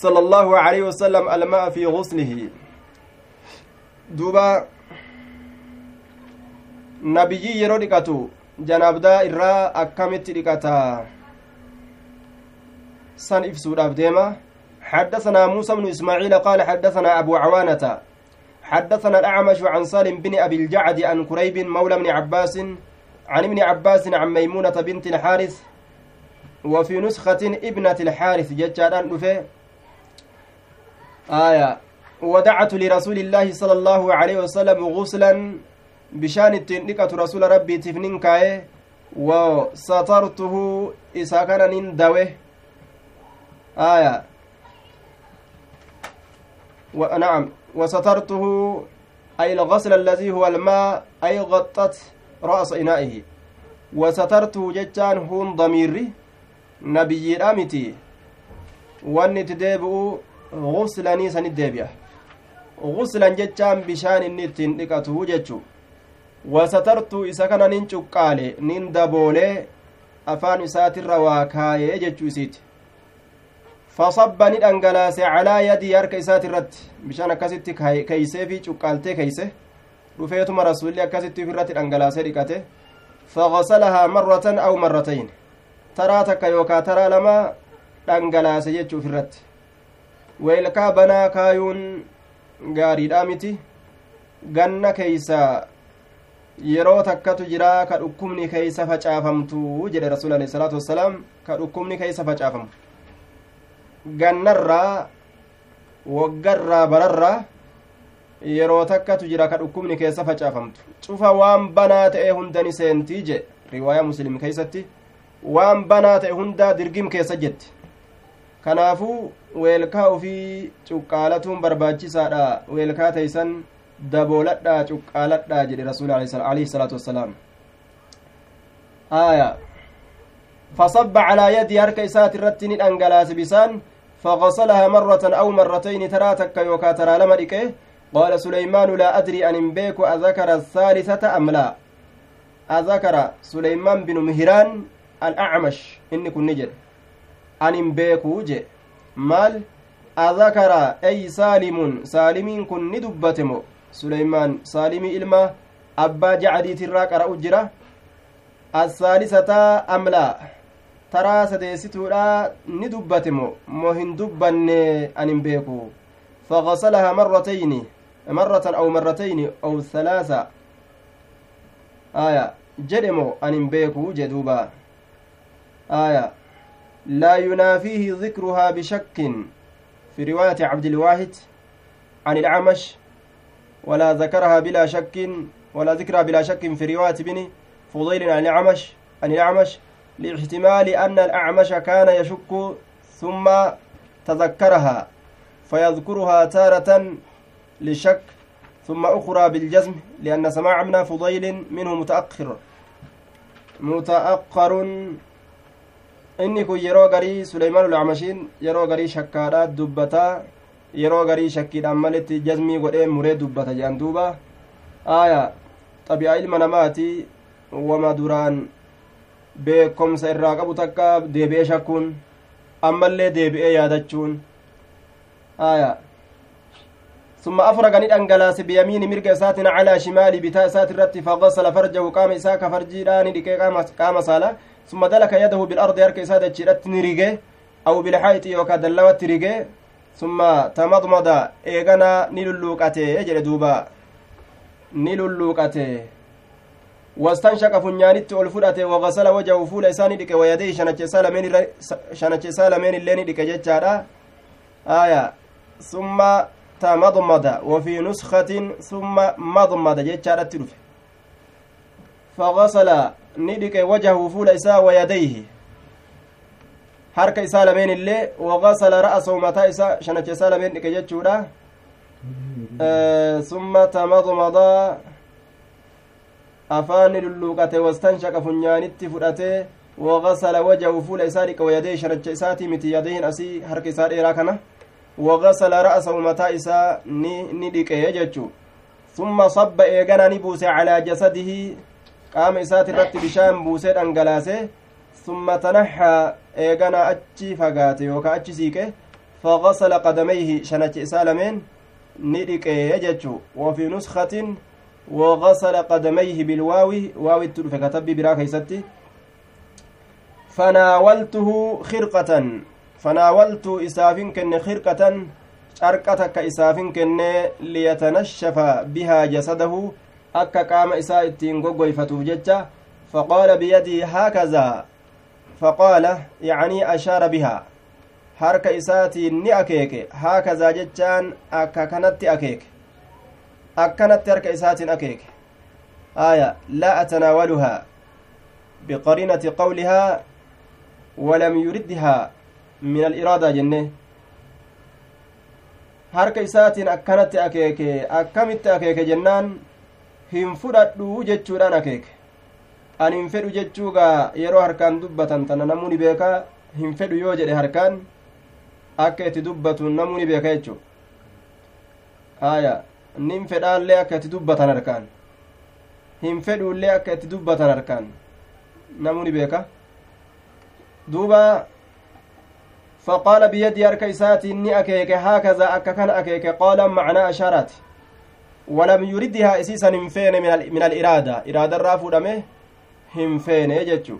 صلى الله عليه وسلم الماء في غسله. دوبا nabiyyi yeroo dhiqatu janaabdaa irraa akkamitti dhiqata san ibsuudhaaf deema حدثنا موسى بن إسماعيل قال حدثنا أبو عوانة. حدثنا الأعمش عن سالم بن أبي الجعد عن كريب مولى بن عباس عن ابن عباس عن ميمونة بنت الحارث وفي نسخة ابنة الحارث ججاران دفه آية. ودعت لرسول الله صلى الله عليه وسلم غسلا بشان التنقة رسول ربي تفنين كاي. وسترته إذا كان نندوه آية. ونعم وسترته أي الغسل الذي هو الماء أي غطت رأس إنائه. وسترته جتان هون ضميري. nabiyyiidha miti. Wanni itti deebi'u guslanii sanit deebi'a. Guslan jechaan bishaan inni ittiin dhiqatu jechu wasatartuu isa kana nin cuqqaale nin daboolee afaan isaatirra waa kaayee jechuu isiiti. Fasabba ni dhangalaase calaa yadii harka isaatirratti. Bishaan akkasitti keeysee fi cuqqaaltee keeyse dhufeetuma rasulli akkasitti ufirratti dhangalaasee dhiqate. Fagasalahaa marratan aw marratayn. Taraa takka yookaa taraa lama dhangalaase jechuu ufirratti weelkaa banaa kaayuun gaariidhaa miti. Ganna keeysa yeroo takkatu jira ka dhukkubni keeysa facaafamtu jedhe rasuul alehi salaatu wassalaam ka dhukkubni keeysa facaafamu. Gannarraa waggarraa bararraa yeroo takkatu jira ka dhukkubni keessa facaafamtu. Cufa waan banaa ta'e hundani seentii jedhe riwaayaa muslim keeysatti waan banaa ta'e hundaa dirgim keessa jetti kanaafuu weelkaa ufii cuqqaalatuun barbaachisaadha weelkaa teeysan dabooladhaa cuqqaaladhaa jedhe rasuul alayhi salaatu wassalaam aya fasabba calaa yadii harka isaati irratti ni dhangalaase bisaan فغسلها مرة أو مرتين ترى تك يوكا ترى لما ديكي قال سليمان لا أدري أن بيك أذكر الثالثة أم لا أذكر سليمان بن مهران الأعمش إني كن نجر أن بيك وجه مال أذكر أي سالم سالمين كن ندبتمو suleymaan saalimii ilma abbaa jacadiitirraa qara'u jira assaalisataa amlaa taraa sadeessituudha ni dubbate mo mo hin dubbanne an hin beeku فغسلها مرتين مرة أو مرتين أو ثلاثة آية جدمو أن بيكو جدوبا آية. لا ينافيه ذكرها بشك. في رواية عبد الواحد عن الأعمش ولا ذكرها بلا شك ولا ذكرها بلا شك في رواية بن فضيل عن الأعمش عن الأعمش لاحتمال أن الأعمش كان يشك ثم تذكرها فيذكرها تارة لشك ثم أخرى بالجزم لأن سماع ابن فضيل منه متأخر متأخر inni kun yeroo garii suleymaan ulacmashiin yeroo garii shakkaadhaa dubbataa yeroo garii shakkiidhaan malitti jazmii godhee muree dubbata jedhan duuba aaya xabi'aa ilma namaati wama duraan beekomsa irraa qabu takka deebi'ee shakkuun ammallee deebi'ee yaadachuun aaya ثم أفرغ ندنجلاس بيمين مرق ساتن على شمال بتاء سات الرت فغسل فرجه قام إساك فرجي داني دكي قام قام ثم دلك يده بالأرض يرك إسادة جرت نريجه أو بالحائط يوكا دلوت ريجه summa tamadmada eegana ni lulluuqate jedhe duuba ni lulluuqate wastanshaqa funyaanitti ol fudhate wagasala wajahu fuula isaa ni dhiqe wayadee shanacheesaa lameen illee ni dhiqe jechaadha aya summa tamadmada wafii nuskatin ni dhiqe wajahu fuula isaa wayadayhi harka isaa lameen illee wagasala ra'asahu mataa isaa shanacha isaa lameen dhiqe jechuudha summa tamadmada afaanni lulluuqate wastanshaqa funyaanitti fudhate wagasala wajahu fuula isaa dhiqe wayadee shanacha isaatii miti yadeen asii harka isaa dheeraa kana wagasala ra'asahu mataa isaa ni dhiqe jechuu summa sabba eegana ni buuse calaa jasadihi qaama isaati irratti bishaan buusee dhangalaase ثم تنحى إيغانا أتشي فقاتي يوكا أتشي سيكي فغسل قدميه شنج إسالمين ندك يججو وفي نسخة وغسل قدميه بالواو واو التلف كتب برا كيستي فناولته خرقة فناولت إسافين كن خرقة carqata isaafin kenne liyatanashafa bihaa jasadahu akka qaama isaa ittiin goggoyfatuuf jecha faqaala biyadii haakazaa فقال يعني أشار بها harka isaatiin ni akeeke haakazaa jechaan akka kanatti akeeke akkanatti harka isaatiin akeeke aya laa atanaawaluhaa biqariinati qawlihaa walam yuridhaa min aliraadaa jenne harka isaatiin akkanatti akeeke akkamitti akeeke jennaan hin fudhadhu jechuudhaan akeeke. Ani hin fedhu jechuugaa yeroo harkaan dubbatan tana namuu ni beekaa? Hin fedhu yoo jedhe harkaan akka itti dubbatuun namuu ni beeka jechuu aya nin fedhaallee akka itti dubbatan harkaan. Hin fedhuullee akka itti dubbatan harkaan namuu ni beeka duuba faqaala biyya diyaarka isaatiin ni akeeke haakaza akka kana akeeke qoola macnaa ashaaraati. ولم يردها هنفين من, من الإرادة إرادة الرافو دمه هنفين يجتشو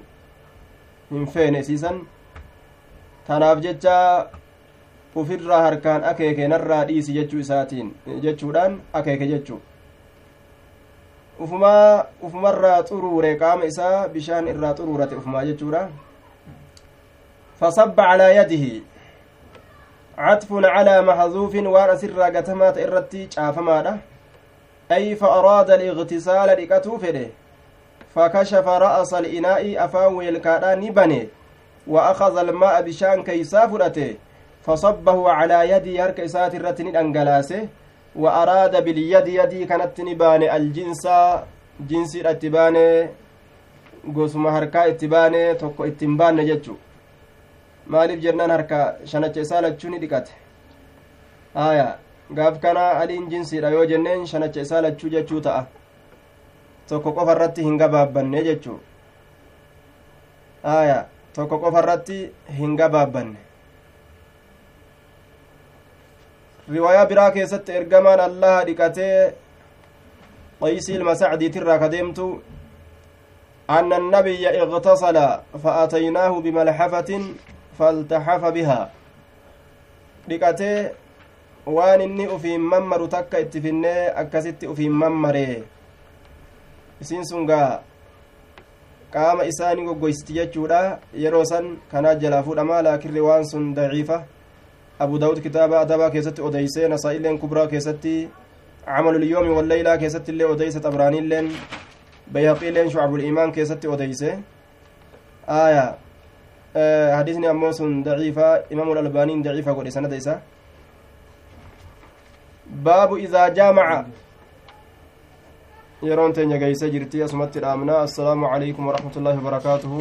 هنفين إسيسا tanaaf jecha ufirraa harkaan akeeke narraa dhiisi jechuu isaatiin jechuudhaan akeeke jechuu ufumaa ufumarraa xuruure qaama isaa bishaan irraa xuruurate ufumaa jechuudha فصب على يده عطف على محذوف وان سر قتمات إرتي شافما أي فأراد الاغتسال لكتو فده فكشف رأس الإناء أفاو الكادا نبني وأخذ الماء بشان كيسا فرته فصبه على يدي هرك إسات الرتن أنجلاسه وأراد باليد يدي كانت نبان الجنس جنس الاتبان baane tokko itti hin baanne jechu maaliif jennaan harka shanacha isaa lachuu ni dhiqate gaaf kana aliin jinsiidha yoo jenneen shanacha isaa lachuu jechuu ta'a tokko qofa irratti hin gabaabbanne jechuu aya tokko qofa irratti hin gabaabbanne riwaayaa biraa keessatti ergamaan allaha dhiqatee qaysii ilma sacdiitirraa ka deemtu أن النبي اغتسل فأتيناه بملحفة فالتحف بها dhiqatee waan inni ufiin mammaru takka itti finnee akkasitti ufiin mammaree isiin sun gaa qaama isaani goggoysti jechuudha yeroo san kanaa jalaa fuudhama laakiin waan sun daciifa abu daawud kitaaba adabaa keessatti odeysee nasaa'illeen kubraa keessatti camalul walleylaa keessatti illee odeysa xabraaniilleen bayhaqiileen shucabul iimaan keessatti odeyse aya hadisni ammoo sun daciifa imaamul albaaniin daciifa godhe sanada isa baabu idaa jaamaca yeroon teenya geeyse jirti asumatti dhaamna assalaamu calaykum waraxmatullaahi wabarakaatuhu